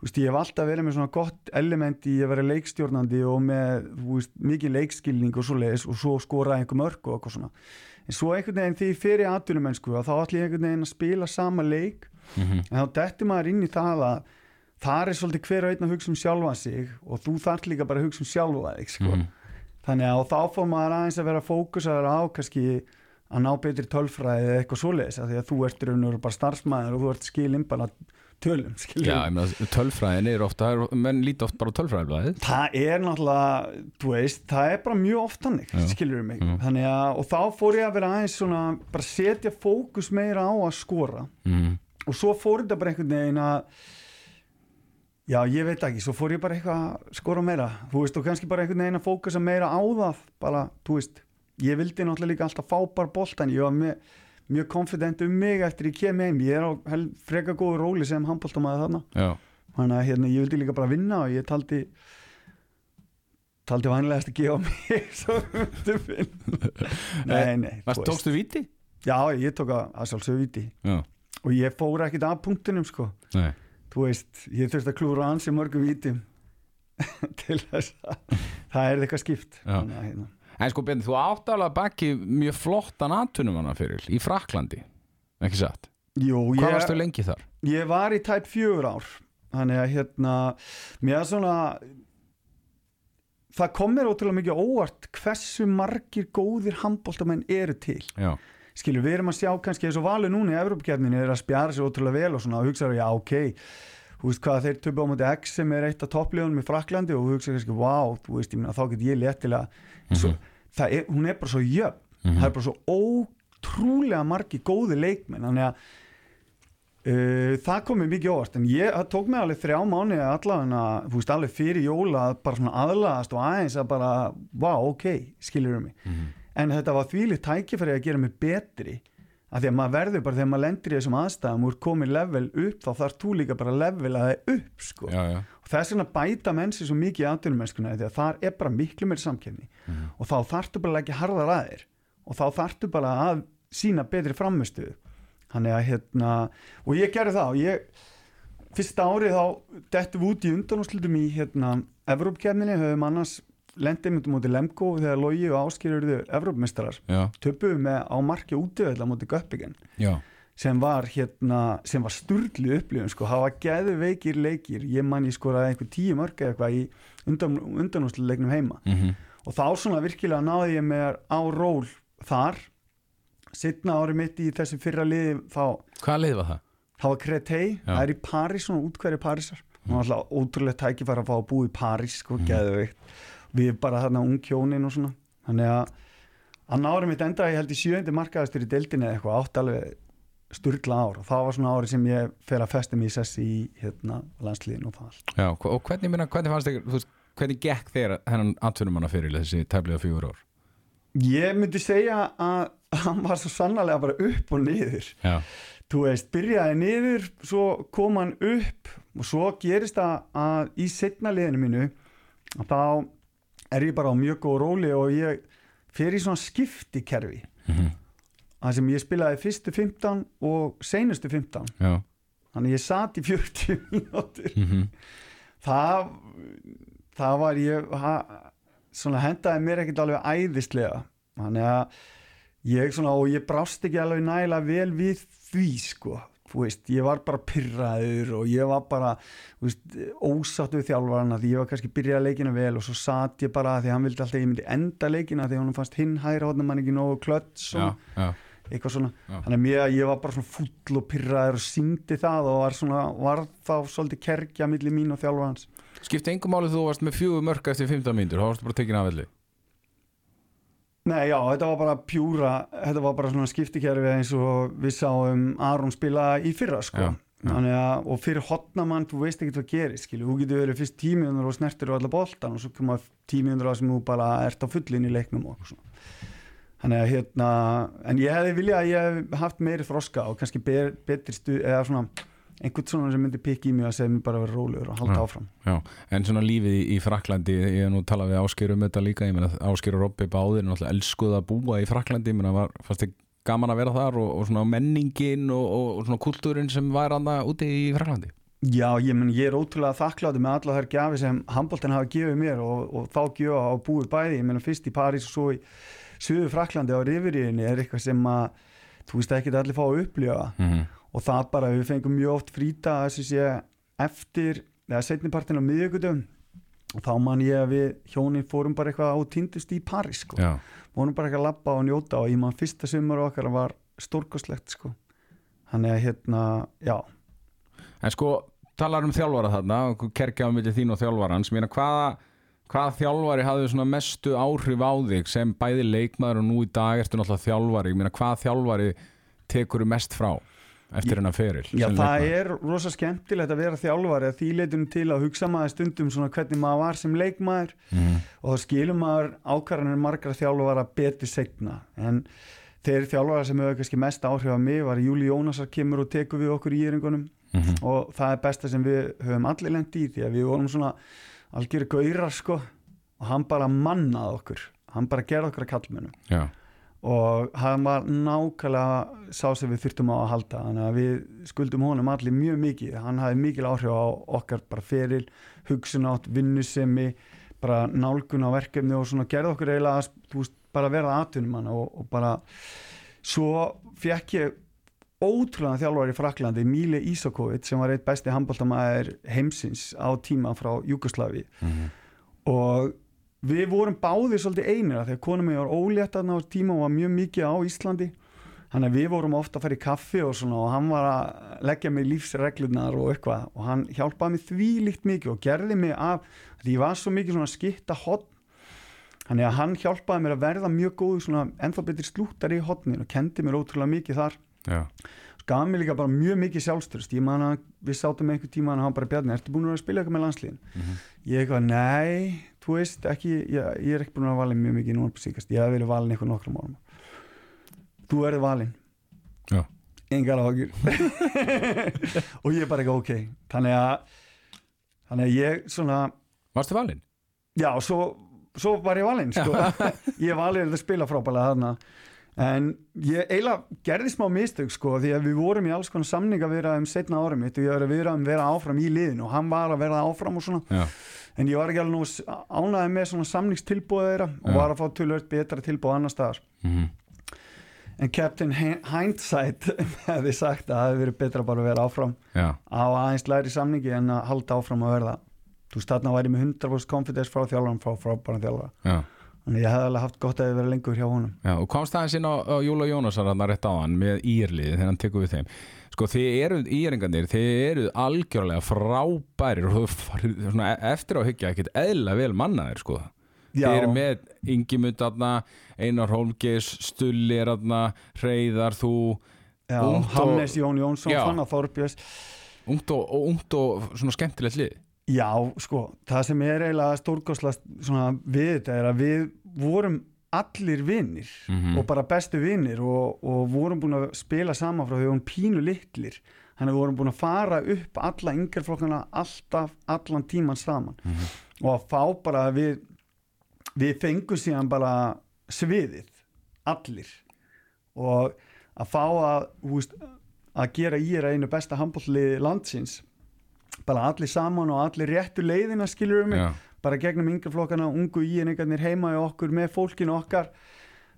veist, ég hef alltaf verið með svona gott element í að vera leikstjórnandi og með, veist, mikið leikskilning og svo leiðis og svo skora einhver mörg og eitthvað svona. En svo einhvern veginn því fyrir atvinnumennsku að þá ætlum ég einhvern veginn að spila sama leik Mhm. en þá dettur maður inn í það að það er svolítið hver og einn að hugsa um sjálfa sig og þú þarf líka bara að hugsa um sjálfa þig, sko. Mhm. Þannig að þá fór maður aðeins að vera kannski að ná betri tölfræði eða eitthvað svoleiðis af því að þú ert raun og bara starfsmæður og þú ert skilinn bara tölum skilur. Já, ég meina, tölfræðin er ofta, menn líti oft bara á tölfræðiblaðið. það er náttúrulega þú veist, það er bara mjög oft hannig skilur mig, Já. þannig að og þá fór ég að vera aðeins svona bara setja fókus meira á að skora Mm. og svo fór þetta bara einhvern veginn að já, ég veit ekki, svo fór ég bara eitthvað að skora meira, þú veist, og kannski bara einhvern veginn að fókusa meira á það, bara, þú veist ég vildi náttúrulega líka alltaf fá bara boltan ég var með, mjög confident um mig eftir ég kem heim, ég er á freka góðu róli sem handboltamaði þarna. Já, þannig að hérna, ég vildi líka bara vinna og ég taldi taldi vanlegast að gefa mig svo myndi vinna. Nei, nei, tókstu viti? já, ég tók að, sjálfsög viti Já, og ég fór ekkit af punktinum sko. Nei. þú veist, ég þurfti að klúra ansi mörgum vítum til þess að það er eitthvað skipt. Já. Þannig að, hérna. En sko, Bjarni, þú átt alveg að baki mjög flottan atvinnumanna fyrir í Fraklandi, ekki satt? Jú, Hvað ég, varstu lengi þar? ég var í tæp fjögur ár þannig að hérna mér er svona það kom mér ótrúlega mikið óvart hversu margir góðir handbóltamenn eru til Já, skilur, við erum að sjá kannski eins og valið núna í Evrópakefninu er að spjara sér ótrúlega vel og svona og hugsa, já, ok þú veist hvað þeir töfum á móti X sem er eitt af toppliðunum í Fraklandi og þú hugsa kannski, wow, þú veist, ég meina þá get ég léttilega svo, það er, hún er bara svo jöfn Mhm. það er bara svo ótrúlega margi góði leikmenn þannig að uh, það kom mér mikið óvart en ég, það tók mig alveg þrjá mánu allavega, þú veist, alveg fyrir jóla að bara svona aðlaðast og aðeins að bara wow, ok, skilur mig Mhm. en þetta var þvílið tækifæri að gera mig betri af því að maður verður bara þegar maður lendir í þessum aðstæðum úr komið level upp þá þarf þú líka bara að levela það upp sko. já, já. og þess vegna bæta mennsi svo mikið í atvinnumennskuna því að þar er bara miklu meiri samkefni Mhm. og þá þarftu bara að leggja harðar að þér og þá þarftu bara að sína betri framistuðu þannig að hérna og ég gerði það og ég fyrsta árið þá dettum við út í undanúslutum í hérna Evrópkefninni höfum annars lendið myndum mútið Lemko þegar Lógi og Áskir eruðu Evrópmeistarar Já, töpuðum með á marki útöðla mútið Göppingen já, sem var hérna sem var sturglu upplifun sko, hafa geðu veikir leikir. Ég man ég skoraði einhver tíu mörg eða eitthvað í undan, undanúsluleiknum heima. Mhm, og þá svona virkilega náði ég mér á ról þar. Setna ári mitt í þessi fyrra liði þá, Hvað leið var það? þá var Kretei það er í París, svona útkværi Parísar. Og mm. alltaf ótrúlega tækifæri að fá að búa í París sko, mm. geðveikt við bara þarna ungkjónin og svona. Þannig að annar ári mitt enda ég held í sjöndi markaðastur í deildinni eða eitthvað átt alveg sturla ár. Og það var svona ári sem ég fer að festa mig í sessi í hérna, landsliðin og það allt. Já, og hvernig, minna, hvernig fannst þig, þú veist, hvernig gekk þér hennan atvinnumanna fyrir þessi tæfliða fjögur ár? ég myndi segja að hann var svo sannarlega bara upp og niður. Já, þú veist, byrjaði niður svo kom hann upp og svo gerist það að í setna liðinu mínu að þá er ég bara á mjög góð róli og ég fer í svona skiptikerfi. Mhm, það sem ég spilaði fyrstu 15 og seinustu 15 já, þannig ég sat í 40 mínútur. Mhm, það það var ég ha, svona hendaði mér ekkert alveg æðislega. Þannig að ég svona og ég brást ekki alveg nægilega vel við því sko veist, ég var bara pyrraður og ég var bara þú veist, ósatt við þjálfarana því ég var kannski byrjað leikina vel og svo satt ég bara því hann vildi alltaf ég myndi enda leikina því hann fannst hinn hæra hodna mann ekki nógu klöts og já, eitthvað svona. Já. þannig að mér, ég var bara svona fúll og pyrraður og síndi það og var svona var þá svolítið kerkja milli mín og þjálfarans. Skipti engum máli þú varst með fjögur mörg eftir 15 mínútur, þá varstu bara tekin af velli Nei, já, þetta var bara pjúra, þetta var bara svona skiptikerfi eins og við sáum Aron spila í fyrra, sko. Já, já. Að, og fyrir hotnamann, þú veist ekki hvað gerir, skilju, þú getur verið fyrst tímiðunur og snertir og alla boltan og svo koma tímiðunur að sem þú bara ert á fullin í leiknum og svona. Þannig að hérna, en ég hefði viljað að ég hef haft meiri þroska og kannski betri stu, eða svona einhvern svona sem myndi pikka í mig að segja mér bara að vera rólegur og halda Já. áfram. Já, en svona lífið í, í Fraklandi ég hef nú talað við Ásker um þetta líka ég meina Ásker og Robby báðir náttúrulega elskuð að búa í Fraklandi, ég meina var fannst þið gaman að vera þar og, og svona menningin og, og, og svona kultúrin sem var annað úti í Fraklandi Já, ég, men, ég er ótrúlega þakkláttur með alla þær gjafi sem handbólten hafa gefið mér og, og þá gjöfa á búið bæði, ég meina fyrst í París og svo í Suðu Fraklandi á Riviríinni er eitthvað sem að þú veist ekki allir fá að upplifa mm -hmm. Og það bara, við fengum mjög oft frýta þessi sé eftir eða setnipartin á miðjögutum og þá man ég að við hjónin fórum bara eitthvað á týndust í París sko. Vorum bara eitthvað að labba og njóta og ég man fyrsta sumar okkar var stórkoslegt sko. þannig að hérna, já. En sko talar um þjálfara þarna, kerkja á milli þín og þjálfarans, mér hvaða hvaða þjálfari hafði svona mestu áhrif á þig sem bæði leikmaður og nú í dag ertu náttúrulega þjálfari, ég meina hvaða þjálfari tekur mest frá eftir hennar feril Já, það leikmaður? er rosa skemmtilegt að vera þjálfari að því leitunum til að hugsa maður stundum svona hvernig maður var sem leikmaður Mhm. og þá skilur maður ákvarðanir margra þjálfara betur segna en þeir þjálfara sem hefur kannski mest áhrif á mig var Júli Jónasar kemur og tekur við okkur í yringunum Mhm. og það er besta sem við höfum allir lendi í því að við vorum svona algjöru gaurar sko og hann bara mannaði okkur hann bara gerði okkur að kallmennum Já, og hann var nákvæmlega sá sem við þurftum á að halda. Þannig að við skuldum honum allir mjög mikið. Hann hafði mikil áhrif á okkar bara feril, hugsunátt, vinnusemi bara nálgun á verkefni og svona gerði okkur eiginlega að, veist, bara verða aðtunum hann og, og bara svo fekk ég ótrúlega þjálfar í Fraklandi, Míli Ísakovic sem var eitt besti handbóltamæður heimsins á tíma frá Júkoslavi Mhm. og við vorum báðir svolítið einir af því að konum mig var ólétt þarna á tíma og var mjög mikið á Íslandi. Þannig að við vorum ofta að fara í kaffi og svona og hann var að leggja mig lífsreglunar og eitthvað og hann hjálpaði mig því líkt mikið og gerði mig af því ég var svo mikið svona skitta hotn þannig að hann hjálpaði mér að verða mjög góð svona ennþá betri slúttar í hotnin og kendi mér ótrúlega mikið þar. Já, gaf mér líka bara mjög mikið sjálfstyrst ég man að við sátum einhver tíma hann bara Bjarni, ertu búin að að spila eitthvað með landslíðin Mhm. ég eitthvað, nei, þú veist ekki, ég, ég er ekki búin að vera valin mjög mikið núna síkast, ég hef verið valin eitthvað nokkrum árum. Þú erið valin Já. engar áhugur og ég er bara eitthvað ok. Þannig að þannig að ég svona Varstu valinn? já, svo, svo var ég valin sko. ég valin að spila frábælega þarna. En ég eiginlega gerði smá mistök sko því að við vorum í alls konar samninga við um setna árum mitt og ég var að vera, vera áfram í liðinu og hann var að vera áfram og svona. Já, en ég var ekki alveg nú ánæði með svona samningstilbúið þeirra og Já. var að fá tölvöld betra tilbúið annar staðar. Mhm, en Captain Hi- Hindsight hefði sagt að það hefði verið betra bara að vera áfram já, á aðeins læri samningi en að halda áfram að verða. Þú veist þarna væri með 100% confidence frá þjálfaran frá frábæran þjálfara. Já, þannig ég hefði alveg haft gott að þið verið lengur hjá honum. Og komst aðeins inn á, á Júla Jónasar hann rétt á hann með írliði þegar hann tekur við þeim Sko þið eruð íringarnir, þið eruð algjörlega frábærir og svona e- eftir á hyggja ekkert eðla vel mannaðir sko Já, Þið eru með Ingimund aðna, Einar Hólmgeis, Stulli er aðna, Hreyðar, þú, já og- Hannes Jón Jónsson, Já. Fanna Þorbjörns ungt og, og ungt og svona skemmtilegt lið. Já, sko, það sem er eiginlega stórkoslast svona við þetta er að við vorum allir vinnir Mhm. og bara bestu vinnir og, og vorum búin að spila saman frá því við vorum pínu litlir. Þannig að við vorum búin að fara upp alla yngjörflokkana alltaf allan tíman saman. Mhm. og að fá bara að við við fengum síðan bara sviðið, allir. Og að fá að veist, að gera í er einu besta handbólli landsins. Bara allir saman og allir réttu leiðina skilur um mig, Já, bara gegnum yngjörflokkana ungu íenningarnir heima í okkur með fólkinu okkar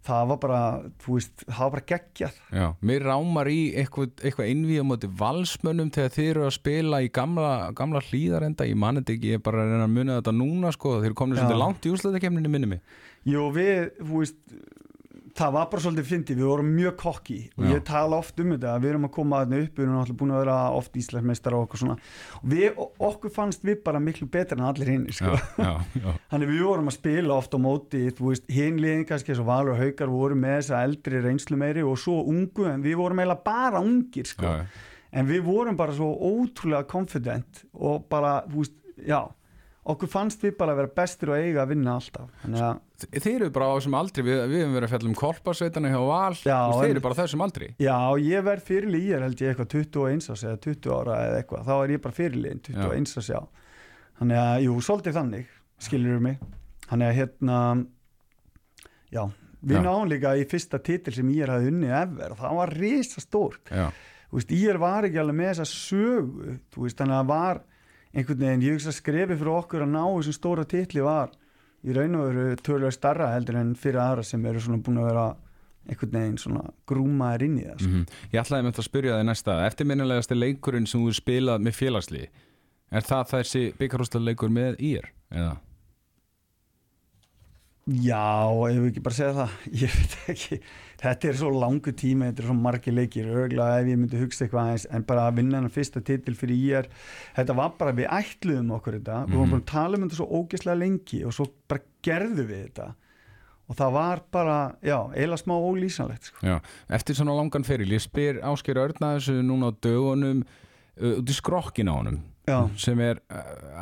það var bara, þú veist, það var bara geggjað já. Mér rámar í eitthvað, eitthvað innvíð á móti valsmönnum þegar þið eru að spila í gamla, gamla hlýðarenda, ég manið ekki, ég er bara að reyna að muna þetta núna sko, þeir eru komin svolítið langt í úrslæðakemninni minni mig. Jú, við, þú veist það var bara svolítið fyndið, við vorum mjög kokki og Já. ég tala oft um þetta við erum að koma þarna upp, við erum alltaf búin að vera oft Íslandsmeistar og okkur svona og við, okkur fannst við bara miklu betra en allir hinn sko. Já, já, já, þannig við vorum að spila oft á móti þú veist, hinliðin kannski eins og Valur Haukar voru með þessa eldri reynslu meiri og svo ungu, en við vorum eiginlega bara ungir sko. já, en við vorum bara svo ótrúlega confident og bara, þú veist, já okkur fannst við bara að vera bestir og eiga að vinna alltaf. Að, Þið eru bara á þessum aldri, við, við hefum verið að fjalla um korparsveitana hjá Val, Já, en- eru bara þessum aldri. já, ég verð er held ég eitthvað 21 árs eða 20 ára eða eitthvað, þá er ég bara fyrirliðin 21 árs, já. Þannig að, jú, svolítið þannig, skilur mig. Þannig að hérna já, við Já. náum líka í fyrsta titil sem ég er hafði unnið ever og það var þú veist, ég var ekki alveg með þessa sögu þú veist, þannig að var einhvern veginn, ég hugsa skrefi fyrir okkur að ná þessum stóra titli var í raun og veru tölulega starra heldur en fyrir aðra sem eru svona búin að vera einhvern veginn svona grúmaðir inn í það mm Ég ætlaði með að spyrja þig næsta Eftirminnilegasti leikurinn sem þú er spilað með félagslið Er það þessi byggarúslega leikur með ír? Eða? Já, ef við ekki bara segja það? Ég veit ekki, þetta er svo langu tíma þetta er svo margi leikir, örgulega ef ég myndi hugsa eitthvað aðeins, en bara að vinna hennar fyrsta titil fyrir ég er, þetta var bara við ætluðum okkur þetta, við vorum Mhm. bara að tala um þetta svo ógeðslega lengi og svo bara gerðum við þetta. Og það var bara, já, eiginlega smá ólýsanlegt sko. Já, eftir svona langan feril Ég spyr Ásker Örna þessu núna á dögunum út í skrokkin á honum Já, sem er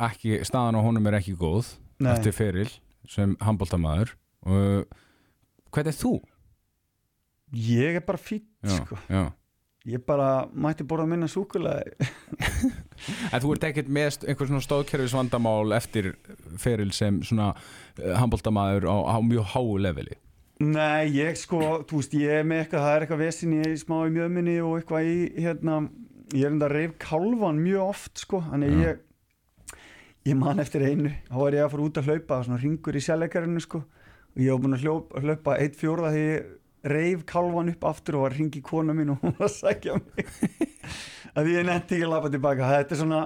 ekki, staðan á honum er ekki góð nei, eftir feril sem handbóltamaður uh, Hvernig er þú? ég er bara Já, sko, já. Ég bara mætti borða minna súkulega En þú ert ekkert með st- einhver svona stóðkerfis vandamál eftir feril sem svona uh, handbóltamaður á, á mjög háu leveli? Nei, ég sko, þú veist, ég er með eitthvað, það er eitthvað vesin í smá í mjöminni og eitthvað í, hérna, ég er enda að reyf kálvan mjög oft, sko, þannig ég, ég man eftir einu, þá var ég að fara út að hlaupa, svona ringur í sjálfleikarinu, sko, og ég var búin að hljópa, hlaupa eitt fjórða því ég reyf kálvan upp aftur og var að ringi kona mín og hún var að sækja mig, að ég netti ekki að lappa tilbaka, þetta er svona,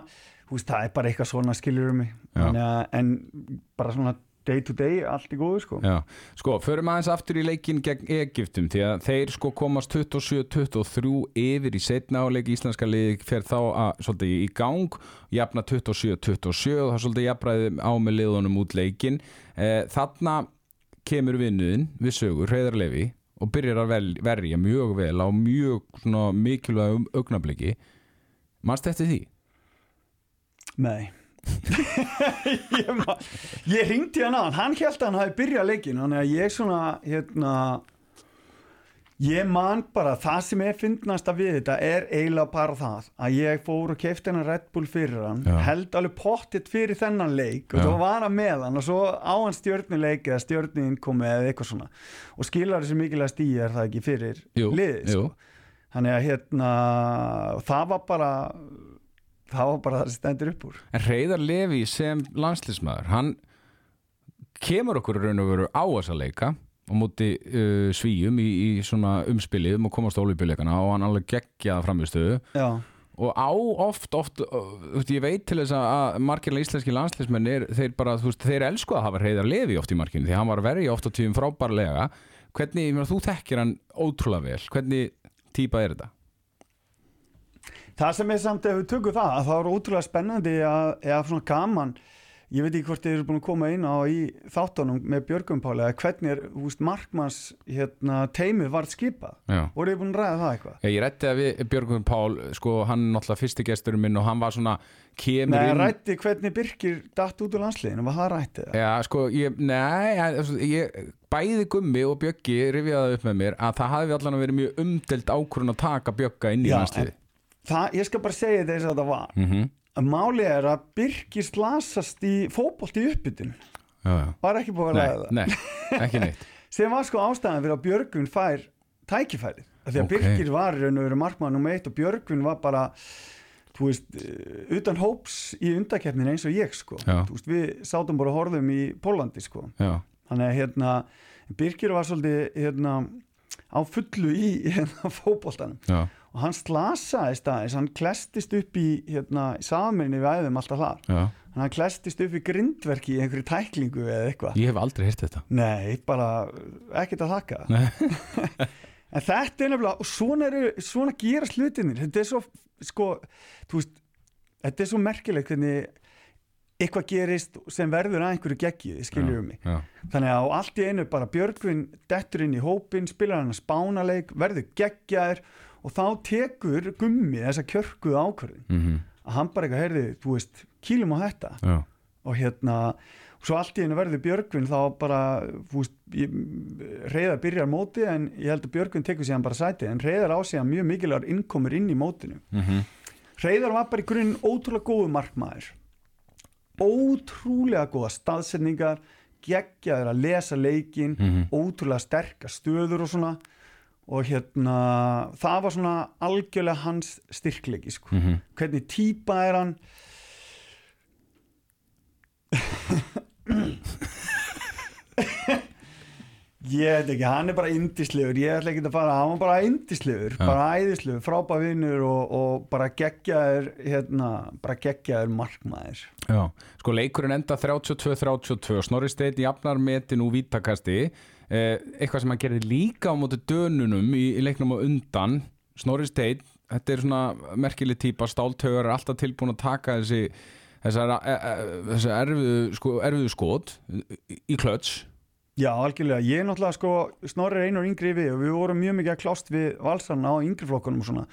þú veist, það er bara eitthvað svona skilur um mig, að, en bara svona day to day, allt í góðu, sko. Já, sko, förum aðeins aftur í leikin gegn Egiptum því að þeir sko komast 27-23 yfir í setna áleik íslenska liði fer þá að, svolítið í gang jafna 27-27 og það svolítið jafnræði á með liðunum út leikin eh, þarna kemur vinnuðin við sögur, Hreiðar Levi og byrjar að vel, verja mjög vel á mjög svona, mikilvægum augnabliki mannst eftir því? Nei ég, ég ringdi hann á hann held að hann hafi byrjað leikin þannig að ég svona hérna Ég man bara, það sem er fyndnast að við þetta er eiginlega bara það að ég fór og keipti hennar Red Bull fyrir hann Já. held alveg pottitt fyrir þennan leik og Já. þá var hann með hann og svo á hann stjörnuleik eða stjörnin komið eða eitthvað svona og skilar þessu mikilvæg stíi er það ekki fyrir jú. sko. þannig að hérna það var bara það var bara það sem stendur upp úr. En Reyðar Levi sem landslýsmaður hann kemur okkur raun og veru á þessa leika á móti uh, svíjum í, í svona umspilið um að komast á olíubileikana og hann alveg geggjaða framistöðu Já, og á oft, oft uh, ég veit til þess að- margirlega íslenski landslýsmenn er, þeir bara, þú veist, þeir elsku að hafa Reyðar Levi oft í markinu því hann var verja oft á tíðum frábærlega. Hvernig, ég meina, þú þekkir hann ótrúlega vel. Hvernig típa er þetta? Það sem er samt ef við tökum það að það er ótrúlega spennandi að, eða svona gaman ég veit ekki hvort þið eru búin að koma inn á í þáttunum með Björgum Páli eða hvernig er húst, markmanns hérna, teimið vart skipað Já. voru þið búin að ræða það eitthvað? Ég rætti að við Björgum Pál, sko, hann náttúrulega fyrsti gesturinn minn og hann var svona kemur Nei, inn rætti hvernig Birkir datt út úr landsliðinu, var það rættið? Já, sko, ég, nei, ég, bæði Gummi og Bjöggi rifjaði upp með mér að það hafi allan verið mjög umdelt ákvörun að taka Bjögga inn í landsliði. Það, ég skal bara segja þess að það var. Mm -hmm. að máli er að Birkir slasast í fótbolt í uppbytun var ekki búin að Nei, ræða það? nei, ekki neitt. sem var sko ástæðan fyrir að Björgvin fær tækifærið. Af því að Ok. Birkir var raun og veru markmann nummer eitt og Björgvin var bara þú veist, utan hóps í undakeppnin eins og ég sko. Veist, við sátum bara og horfðum í Pólandi sko. Já, þannig að hérna Birkir var svolítið hérna á fullu í hérna fótboltanum. Já, og hann slasaðist aðeins, hann klestist upp í hérna, saminni við æðum alltaf þar já. hann klestist upp í grindverki í einhverju tæklingu eða eitthvað Ég hef aldrei heyrt þetta. Nei, bara ekkert að Nei. En þetta er nefnilega, og svona, eru, svona gerast hlutinir, þetta er svo sko, þú veist, þetta er svo merkilegt hvernig eitthvað gerist sem verður að einhverju geggiði, skiljum mig Já, þannig að á allt í einu bara Björgvin dettur inn í hópin, spilar hann að spánaleik verður geggjaður og þá tekur gummi þessa kjörkuðu ákvörðin mm að hann bara eitthvað, heyrði, þú veist, kýlum á þetta. Já, og hérna og svo allt í einu verður Björgvin þá bara þú veist, reyðar byrjar móti en ég held að Björgvin tekur síðan bara sæti en reyðar á síðan mjög mikilvægur innkomur inn í mótinu. Mm reyðar var bara í grunn ótrúlega góðu markmaður. Ótrúlega góða staðsetningar geggjaður að lesa leikin Mhm. ótrúlega sterkar stöður og svona og hérna það var svona algjörlega hans styrkleiki sko. Mhm. hvernig típa er hann ég veit ekki, hann er bara indislegur, ég ætla ekki að fara hann var bara indislegur, Já. bara æðislegur frábæð vinnur og, og bara geggjaður hérna, bara geggjaður markmaður já. Sko, leikurinn enda 32-32, Snorri Steinn jafnar metin úr vítakasti, eitthvað sem hann gerði líka á móti dönunum í, í leiknum á undan, Snorri Steinn, þetta er svona merkileg típa, stáltögur er alltaf tilbúin að taka þessi þessar, e, e, þessar erfiðu, sko, erfiðu skot í, klöts. Já, algjörlega, ég er náttúrulega sko Snorri er einur yngri við og við vorum mjög mikið að klást við valsarn á yngri flokkunum og svona.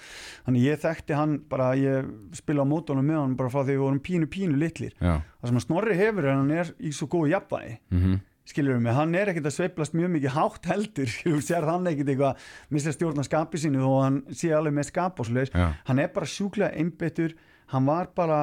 Þannig ég þekkti hann bara, ég spila á mótunum með hann bara frá því við vorum pínu pínu litlir. Það sem að Snorri hefur er að hann er í svo góðu jafnvægi. Mm skilur mig, hann er ekkert að sveiplast mjög mikið hátt heldur, þú sér hann ekkert eitthvað missa stjórna skapi sínu og hann sé alveg með skap og Já. hann er bara sjúklega einbyttur, hann var bara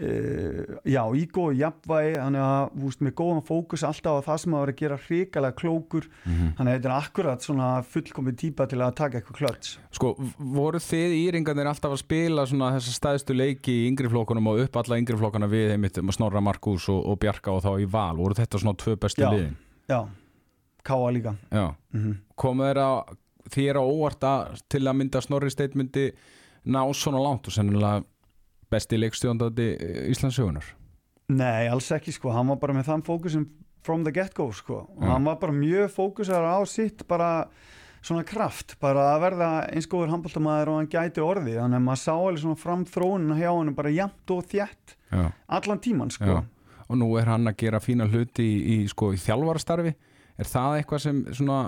uh, já, í góðu jafnvægi hann er að, veist, með góðan fókus alltaf á það sem að vera að gera hrikalega klókur. Mhm. hann er er akkurat svona fullkomið típa til að taka eitthvað klöts. Sko, voru þið íringarnir alltaf að spila svona þessa stæðstu leiki í yngri flokkunum og upp alla yngri flokkuna við einmitt um Snorra Markus og, og Bjarka og þá í val, voru þetta svona tvö bestu liðin? já, káa líka. Mm Komu þeir að þér á óvart að til að mynda Snorri Steinn myndi ná svona langt og sennilega besti leikstjóndandi Íslandsögunar? Nei, alls ekki sko, hann var bara með þann fókusin from the get-go sko og Já. hann var bara mjög fókusar á sitt bara svona kraft, bara að verða eins góður handbóltamæður og hann gæti orði þannig að maður sá alveg svona fram þróunina hjá hann bara jæmt og þjætt Já. allan tíman sko Já. Og nú er hann að gera fína hluti í, í, sko, í þjálfarastarfi. Er það eitthvað sem svona,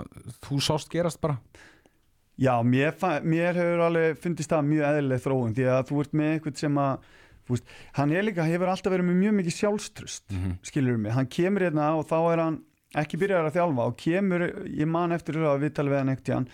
þú sást gerast bara? Já, mér, mér hefur alveg fundist það mjög eðlileg þróun því að þú ert með eitthvað sem að veist, hann er líka, hefur alltaf verið með mjög mikið sjálfstrust Mm -hmm. skilur mig, hann kemur hérna og þá er hann ekki byrjar að þjálfa og kemur, ég man eftir að við tala við hann ekkert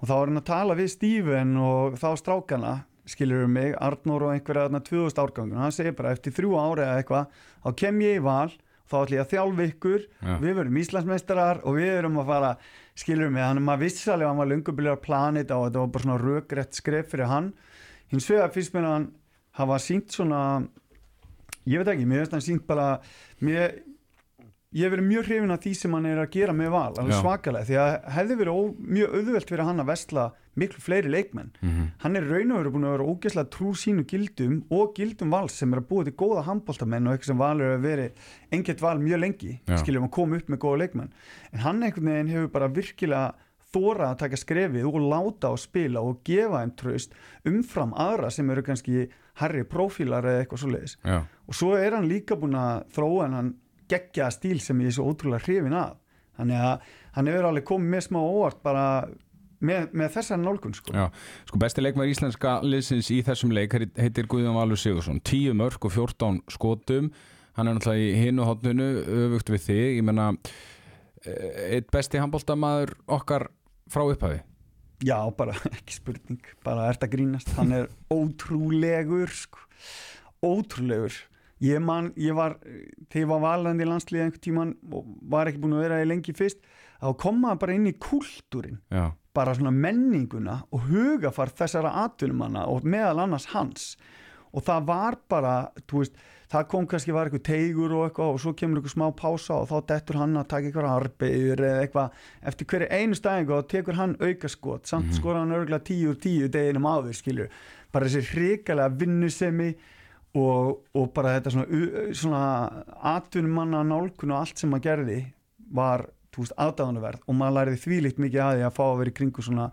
og þá er hann að tala við Steven og þá strákana skilur mig, Arnór og einhverja 2000 árgangun, hann segir bara eftir þrjú ári eða eitthvað, þá kem ég í val þá ætlum ég að þjálfa ykkur Já. við verum Íslandsmeistarar og við erum að fara skilur mig, hann er maður vissalega hann var lungubiljara planið og þetta var bara svona rökrétt skref fyrir hann. Hins vegar fyrst mér að hann hafa sínt svona ég veit ekki, mér finnst hann sínt bara mér, ég hef verið mjög hrifin af því sem hann er að gera með val alveg svakalega, því að hefði verið ó, mjög auðvelt fyrir hann að vestla miklu fleiri leikmenn. Mhm. hann er raun og veru búin að vera ógeðslega trú sínu gildum og gildum vals sem er að búa til góða handbóltamenn og eitthvað sem valur að veri engett val mjög lengi, Já. skiljum að koma upp með góða leikmenn, en hann einhvern veginn hefur bara virkilega þóra að taka skrefið og láta á spila og gefa þeim tröst umfram aðra sem eru kannski herri prófílar eða eitthvað svo leiðis og svo er hann líka búin að þróa en hann geggja stíl sem ég er svo ótrúlega hrifin af. Þannig að hann hefur alveg komið með smá óvart bara með, með þessar nálgun sko. já. Sko besti leikmaður íslenska liðsins í þessum leik heitir Guðjón Valur Sigursson 10 mörg og 14 skotum. Hann er náttúrulega í hinu hotnunu öfugt við þig, ég menna eitt besti handbóltamaður okkar frá upphafi. Já, bara ekki spurning. Bara ert að grínast, hann er ótrúlegur sko. ótrúlegur. Ég man, ég var þegar ég var valandi í landsliði einhvern tíman og var ekki búin að vera í lengi fyrst þá kom maður bara inn í kúltúrin Já, bara svona menninguna og hugafar þessara atvinnumanna og meðal annars hans. Og það var bara, þú veist það kom kannski var eitthvað teigur og eitthvað og svo kemur eitthvað smá pása og þá dettur hann að taka eitthvað arbegur eða eitthvað. Eftir hverju einu stæðingu og tekur hann aukaskot samt mm skora hann örgulega 10 úr 10 deginum áður skilju, bara þessi hrikalega vinnusemi og, og bara þetta svona, svona atvinnumanna nálkun og allt sem maður gerði var, aðdáðanverð og maður læriði þvílíkt mikið að því að fá að vera í kringu svona,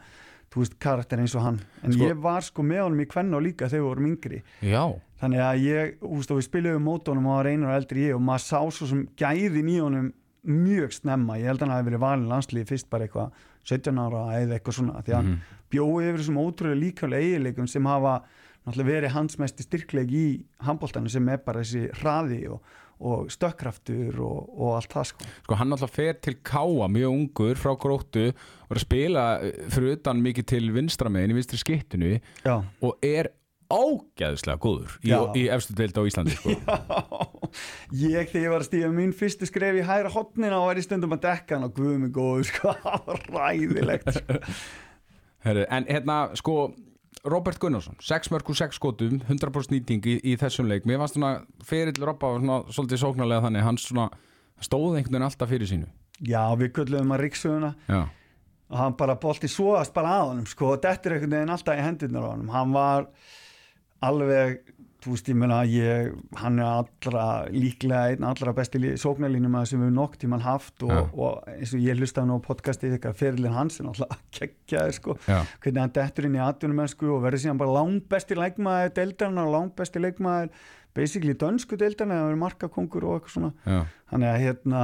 þú veist, karakter eins og hann. En Sko- ég var sko með honum í kvenna og líka þegar við vorum yngri. Já, þannig að ég, þú veist, og við spiluðum mótónum og hann var einur og eldri ég og maður sá svo sem gæðin í honum mjög snemma, ég held að hann hafi verið valin landslíði fyrst bara eitthvað 17 ára eða eitthvað svona, því að Mhm. bjóði yfir þessum ótrúlega líkaflega eiginleikum sem hafa verið hans mesti styrkleik í handbóltanu sem er bara þessi hraði og, og stökkraftur og, og allt það sko. sko hann alltaf fer til Káa mjög ungur frá gróttu og er að spila eh, fyrir utan mikið til vinstramegin í vinstri skittinu Já, og er ágæðslega góður í, í efstu deild á Íslandi sko. ég þegar ég var að stíða mín fyrstu skref í hægra hotnina og væri stundum að dekka hann og guðum er góður sko, það var ræðilegt sko. Herri, en hérna sko Robert Gunnarsson, 6 mörg og 6 skotum 100% nýting í, í þessum leik. Mér fannst svona ferill Robba svona, svolítið sóknarlega þannig, hann svona stóð einhvern veginn alltaf fyrir sínu. Já, við köllum að ríksöguna já, og hann bara bolti svoast bara að honum sko, og þetta er einhvern veginn alltaf í hendurnar á honum. Hann var alveg þú veist ég meina ég hann er allra líklega einn allra besti sóknarlínum sem við nokk tíman haft og, Já. og eins og ég hlusta hann á podcastið eitthvað fyrirlin hans er alltaf kekkjaði sko. Já, hvernig hann dettur inn í atvinnumennsku og verður síðan bara langbesti leikmaður deildarna og langbesti leikmaður basically dönsku deildarna eða verður markakongur og eitthvað svona. Já, þannig að hérna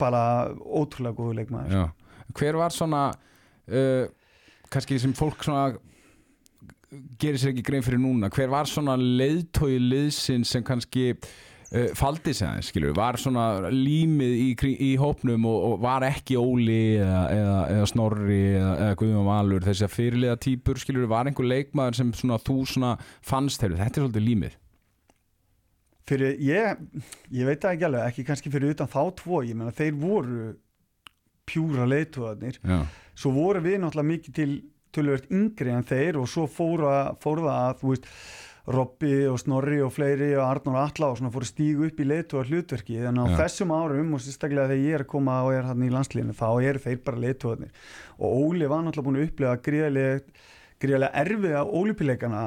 bara ótrúlega góðu leikmaður. Já. Hver var svona uh, kannski sem fólk svona gerir sér ekki grein fyrir núna. Hver var svona leiðtói liðsinn sem kannski uh, faldi sig aðeins, skilur, var svona límið í, í hópnum og, og var ekki Óli eða, eða, eða Snorri eða, eða Guðjón Valur þessi að fyrirliða típur, skilur, var einhver leikmaður sem svona þú svona fannst þeirra, þetta er svolítið límið? Fyrir, ég, ég veit það ekki alveg ekki kannski fyrir utan þá tvo ég meina þeir voru pjúra leiðtóðarnir svo voru við náttúrulega mikið til tölvöld yngri en þeir og svo fóra, fór það að veist Robby og Snorri og fleiri og Arnur Atla og svona fóru að stígu upp í leiðtóðar hlutverki. En á Já. þessum árum og sérstaklega þegar ég er að koma og er hann í landslíðinu þá eru þeir bara leiðtóðarnir og Óli var náttúrulega búin að upplega gríðarlega gríðarlega erfiða ólípileikana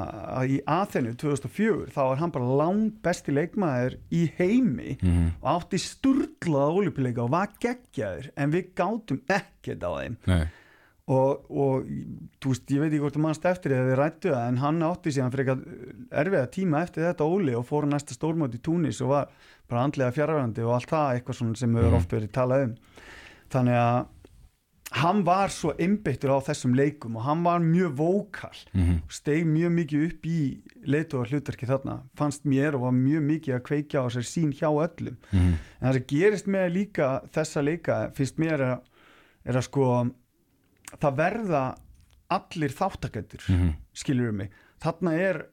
í Aþenu 2004 þá er hann bara langt besti leikmaður í heimi Mhm. og átti sturlaða ólípileika og var geggjaður en við gátum ekkert á þeim. Nei, og, og veist, ég veit ekki hvort mannst eftir því að þið rættu það en hann átti síðan fyrir eitthvað erfiða tíma eftir þetta Óli og fór næsta stórmót í Túnis og var bara andlega fjárverandi og allt það eitthvað sem við Mhm. mm. oft verið talað um þannig að hann var svo einbeittur á þessum leikum og hann var mjög vókal mm -hmm. steg mjög mikið upp í leitu og hlutverki þarna, fannst mér og var mjög mikið að kveikja á sér sín hjá öllum Mm -hmm. en það sem gerist með líka þessa leika, er að, er að sko það verða allir þáttakendur Mhm. skilur mig. Þarna er,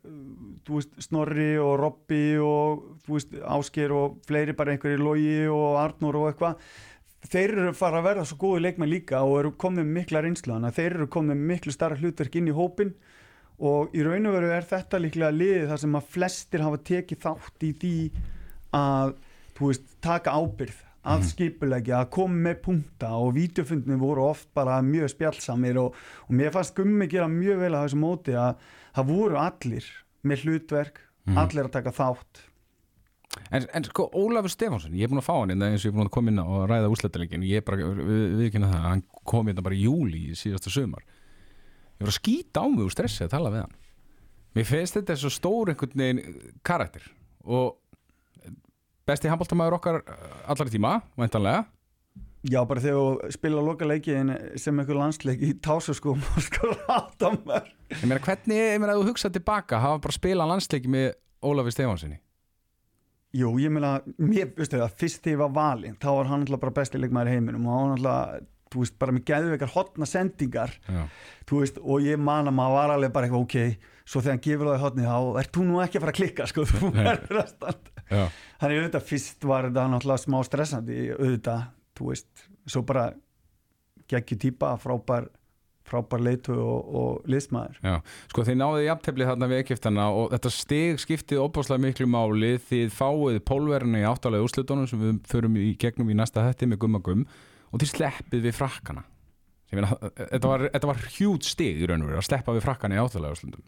veist, Snorri og Robby og þú veist, Ásker og fleiri bara einhverjir Logi og Arnur og eitthvað. Þeir eru fara að verða svo góði leikmenn líka og eru komið með mikla reynslu þannig að þeir eru komið með miklu starra hlutverk inn í hópin og í raun og veru er þetta líklega liðið þar sem að flestir hafa tekið þátt í því að, þú veist, taka ábyrð að skipulegja, að koma með punkta og vídeofundinni voru oft bara mjög spjallsamir og, og mér fannst gummi gera mjög vel að þessu móti að það voru allir með hlutverk allir að taka þátt. En, en sko, Ólafur Stefánsson, ég er búin að fá hann innan eins og ég er búin að koma inn og ræða úslættilegin ég er bara, við, við kynna það, að hann kom hérna bara í júli í síðasta sumar. Ég var að skýta á mig úr stressi að tala við hann. Mér finnst þetta svo stór einhvern veginn karakter og besti handbóltamæður okkar allar í tíma, væntanlega. Já, bara þegar þú spila loka leikin sem einhver landsleik í tásaskóm og sko mér ég meina hvernig, ég meina þú hugsa tilbaka hafa bara spilað landsleiki með Ólafur Stefánssoni Jú, ég meina, mér, veistu það, fyrst þegar ég var valinn þá var hann alltaf bara besti leikmaður í heiminum og hann alltaf, veist, bara með geðveikar hotna sendingar, Já, þú veist og ég man að maður var alveg bara eitthvað ok svo þegar hann gefur það í hotni þá ert þú nú ekki að fara að klikka sko, þú verður að standa. Þannig auðvitað fyrst var þetta náttúrulega smá stressandi auðvitað, þú veist svo bara geggju típa frábær, frábær leitu og, og liðsmaður. Já. Sko þið náðu jafnteflið þarna við Egyptana og þetta stig skiptið opáslega miklu máli. Þið fáið pólverina í áttalega úrslutunum sem við förum í gegnum í næsta hætti með gumma gum og þið sleppið við frakkana. Meina, þetta var, þetta var hjút stig í raun og veru að sleppa við frakkana í áttalega úrslutum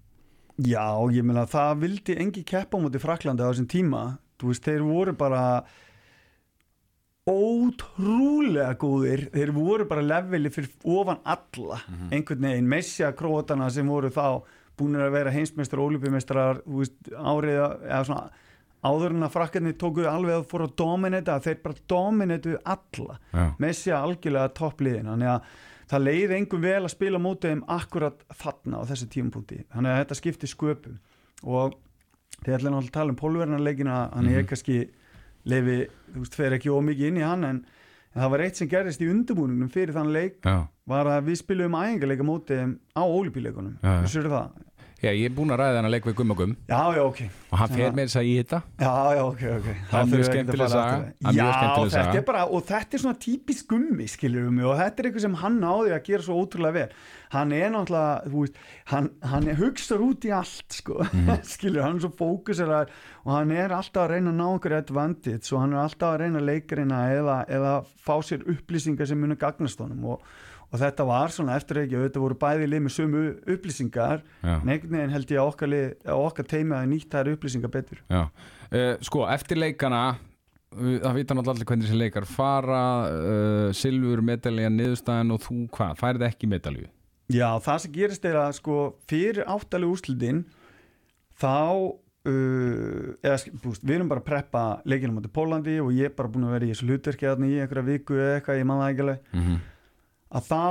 Já, ég meina það vildi engi keppa móti Fraklandi á þessum tíma. Þú veist, þeir voru bara ótrúlega góðir. Þeir voru bara leveli fyrir ofan alla. Einhvern veginn, Messia krótana sem voru þá búin að vera heimsmeistar og ólupimestrar árið eða svona áður en að frakkarnir tókuðu alveg að fóru að dominita þeir bara dominituðu alla. Já, Messi algjörlega toppliðin þannig að það leiði engum vel að spila mótið þeim akkurat þarna á þessu tímapunkti. Þannig að þetta skipti sköpum. Og þegar náttúrulega að tala um pólverðanleikina hann er kannski leifi, þú veist, fer ekki ómikið inn í hann en, en það var eitt sem gerist í undirbúningnum fyrir þann leik já, var að við spilum æfingarleika mótið á ólipíleikunum, þú sér það já, ég er búin að ræða þennan leik við gumma gum. Já, já, ok, og hann fer með þess að í þetta já, já, ok, ok. Það er mjög að skemmtileg saga. já, þetta er bara, og þetta er svona típisk gummi skilur við mig og þetta er eitthvað sem hann náði að gera svo ótrúlega vel. Hann er náttúrulega, þú veist hann, hann hugsar út í allt sko, Mhm. skilur, hann er svo fókusar og hann er alltaf að reyna að ná okkur advantage og hann er alltaf að reyna að leikarina eða, eða fá sér upplýsingar sem honum og, og þetta var svona eftir ekki, þetta voru bæði lið með sömu upplýsingar. Já. en held ég að okkar, okkar teimi að nýtt þær upplýsingar betur. Já, uh, sko, eftir leikana það vita náttúrulega allir hvernig þessi leikar fara, uh, silfur, medalja niðurstæðan og þú hvað, færið ekki medalju Já, það sem gerist er að sko fyrir áttalega úrslitin þá uh, eða, veist, við erum bara að preppa leikinum átti Pólandi og ég er bara búin að vera í þessu hlutverki í einhverja viku eða eitthvað, ég man það ekki alveg. Mm -hmm. Að þá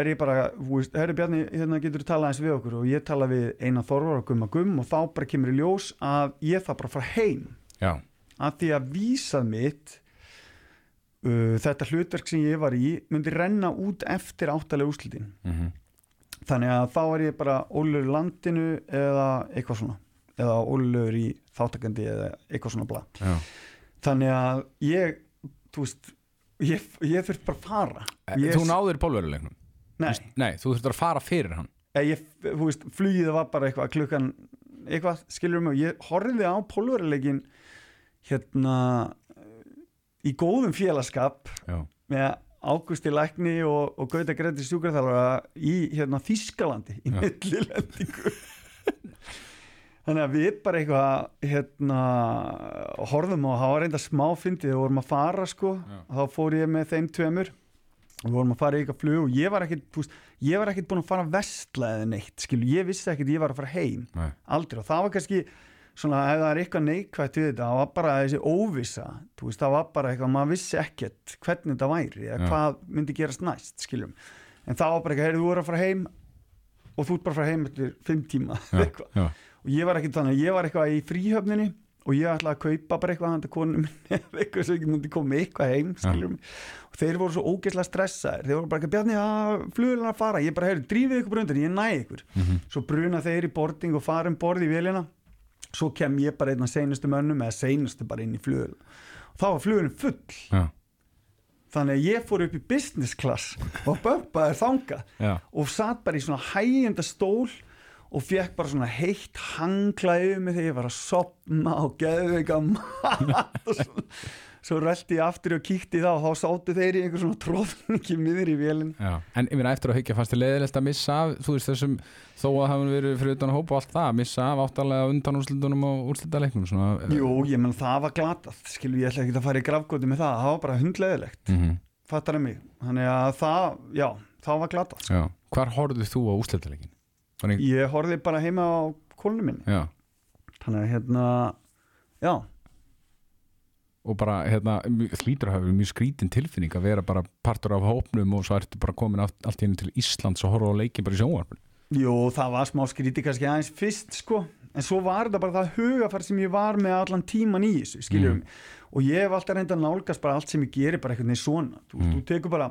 er ég bara, herri Bjarni hérna getur þú talað eins við okkur? Og ég tala við eina þorvar og gumma gum og þá bara kemur í ljós að ég það bara fara heim. Já, að því að vísað mitt uh, þetta hlutverk sem ég var í myndi renna út eftir áttalega úrslitin. Mm þannig að þá er ég bara ólur í landinu eða eitthvað svona eða ólur í þáttakandi eða eitthvað svona bla já. Þannig að ég, þú veist ég, ég þurft bara að fara. Ég, Eh, Þú náður pólveruleiknum? Nei, Nei, þú þurftur að fara fyrir hann. Eh, ég, þú veist, flugið var bara eitthvað klukkan, eitthvað, skilur mig ég horfði á pólveruleikin hérna í góðum félagskap Já, með Ágústi Lækni og, og Gauta Gretti sjúkraþjálfara í hérna Þískalandi í millilendingu þannig að við bara eitthvað hérna horfðum á, það var reynda smá fyndið. Við vorum að fara sko. Þá fór ég með þeim tveimur. Og við vorum að fara í eitthvað flug og ég var ekkit búin að fara að vestla eða neitt skilu, ég vissi ekkit ég var að fara heim. Nei, aldrei. Og það var kannski svona ef það er eitthvað neikvægt við þetta það var bara þessi óvissa þú veist það var bara eitthvað, maður vissi ekkert hvernig þetta væri eða hvað myndi gerast næst skiljum en það var bara ekki, heyrðu, þú er að fara heim og þú ert bara að fara heim eftir fimm tíma eitthvað. Og ég var ekki þannig, ég var eitthvað í fríhöfninni og ég ætlaði að kaupa bara eitthvað handa konum eða eitthvað sem ekki myndi koma eitthvað heim mig, og þeir voru svo ógeðslega stressaðir. Þeir voru bara ekki, Bjarni, að flugurinn að fara. Ég bara, heyrðu, drífið ykkur brundan, ég næ ykkur. Mhm, svo bruna þeir í boarding og fara um borð í vélina. Svo kem ég bara einn af seinustu mönnum eða seinustu bara inn í flugul og þá var flugurinn full. Já, þannig að ég fór upp í business class og bömpaði þanga já, og satt bara í svona hægjenda stól og fekk bara svona heitt hangla yfir mig þegar ég var að sopna og geði eitthvað mat og svo, svo röldi ég aftur og kíkti það og þá sáttu þeir í einhver svona tróðningi miður í vélinn já En meina eftir að hyggja fannst þið leiðilegt að missa af þú veist þessum, þó að hafa verið fyrir utan að hópa og allt það, missa af áttalega undan úrslitunum og úrslitaleiknum svona Jú, ég menn það var glatað skilu ég ætla ekki að fara í grafgóti með það það var bara hundleðilegt, mm fattar það mig? Þannig að það, já, það var glatað. Hvar horfðið þú á úrslitaleikin? Ein... ég horfði bara heima á kólunum minni. Já, þannig að hérna, já. Og bara hérna, hlýtur að hafa mjög skrítin tilfinning að vera bara partur af hópnum og svo ertu bara komin allt, allt henni til Íslands og horfa á leikin bara í sjónvarpin Jú, það var smá skríti kannski aðeins fyrst sko, en svo var þetta bara það hugafær sem ég var með allan tíman í þessu, skiljum Mm. og ég hef alltaf reynda að nálgast bara allt sem ég gerir bara einhvern veginn svona, þú, Mm. þú tekur bara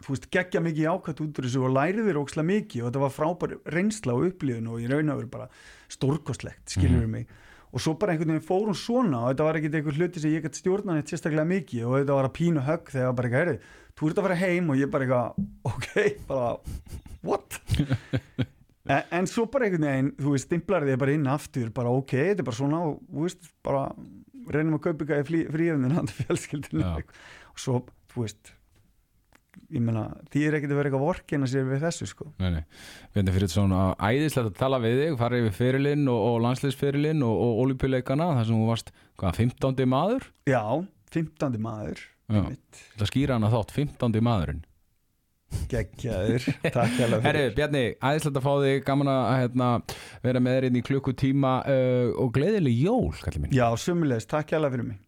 þú veist, geggja mikið ákvæmt út úr þessu og lærið þér ókslega mikið og þetta var frábær reynsla og upplifun og ég raun að vera bara stórkostlegt, skiljum Mm. mig og svo bara einhvern veginn fórum svona og þetta var ekkert einhver hluti sem ég gæti stjórna neitt sérstaklega mikið og þetta var að pínu högg þegar bara eitthvað, heyrðu, þú ert að fara heim og ég bara eitthvað, ok, bara what? en, en svo bara einhvern veginn, þú veist, stimplar þig bara inn aftur, bara ok, þetta er bara svona og þú veist, bara reynum að kaupa eitthvað í fríöfnin handa fjölskyldinu Já. og svo, þú veist ég meina, því er ekkert að vera eitthvað vorkina sér við þessu, sko Nei, nei, við erum fyrir svona æðislegt að tala við þig, fara yfir fyrirlinn og, og landsliðsfyrirlinn og, og olípuleikana þar sem þú varst, hvað, 15. maður? já, 15. maður Já. Það skýra hana þátt, 15. maðurinn geggjaður takk hérlega Herri, Bjarni, æðislegt að fá þig gaman að hérna, vera með þér inn í klukkutíma uh, og gleðileg jól, kallir minn já, sumulegist, takk hérlega fyrir mig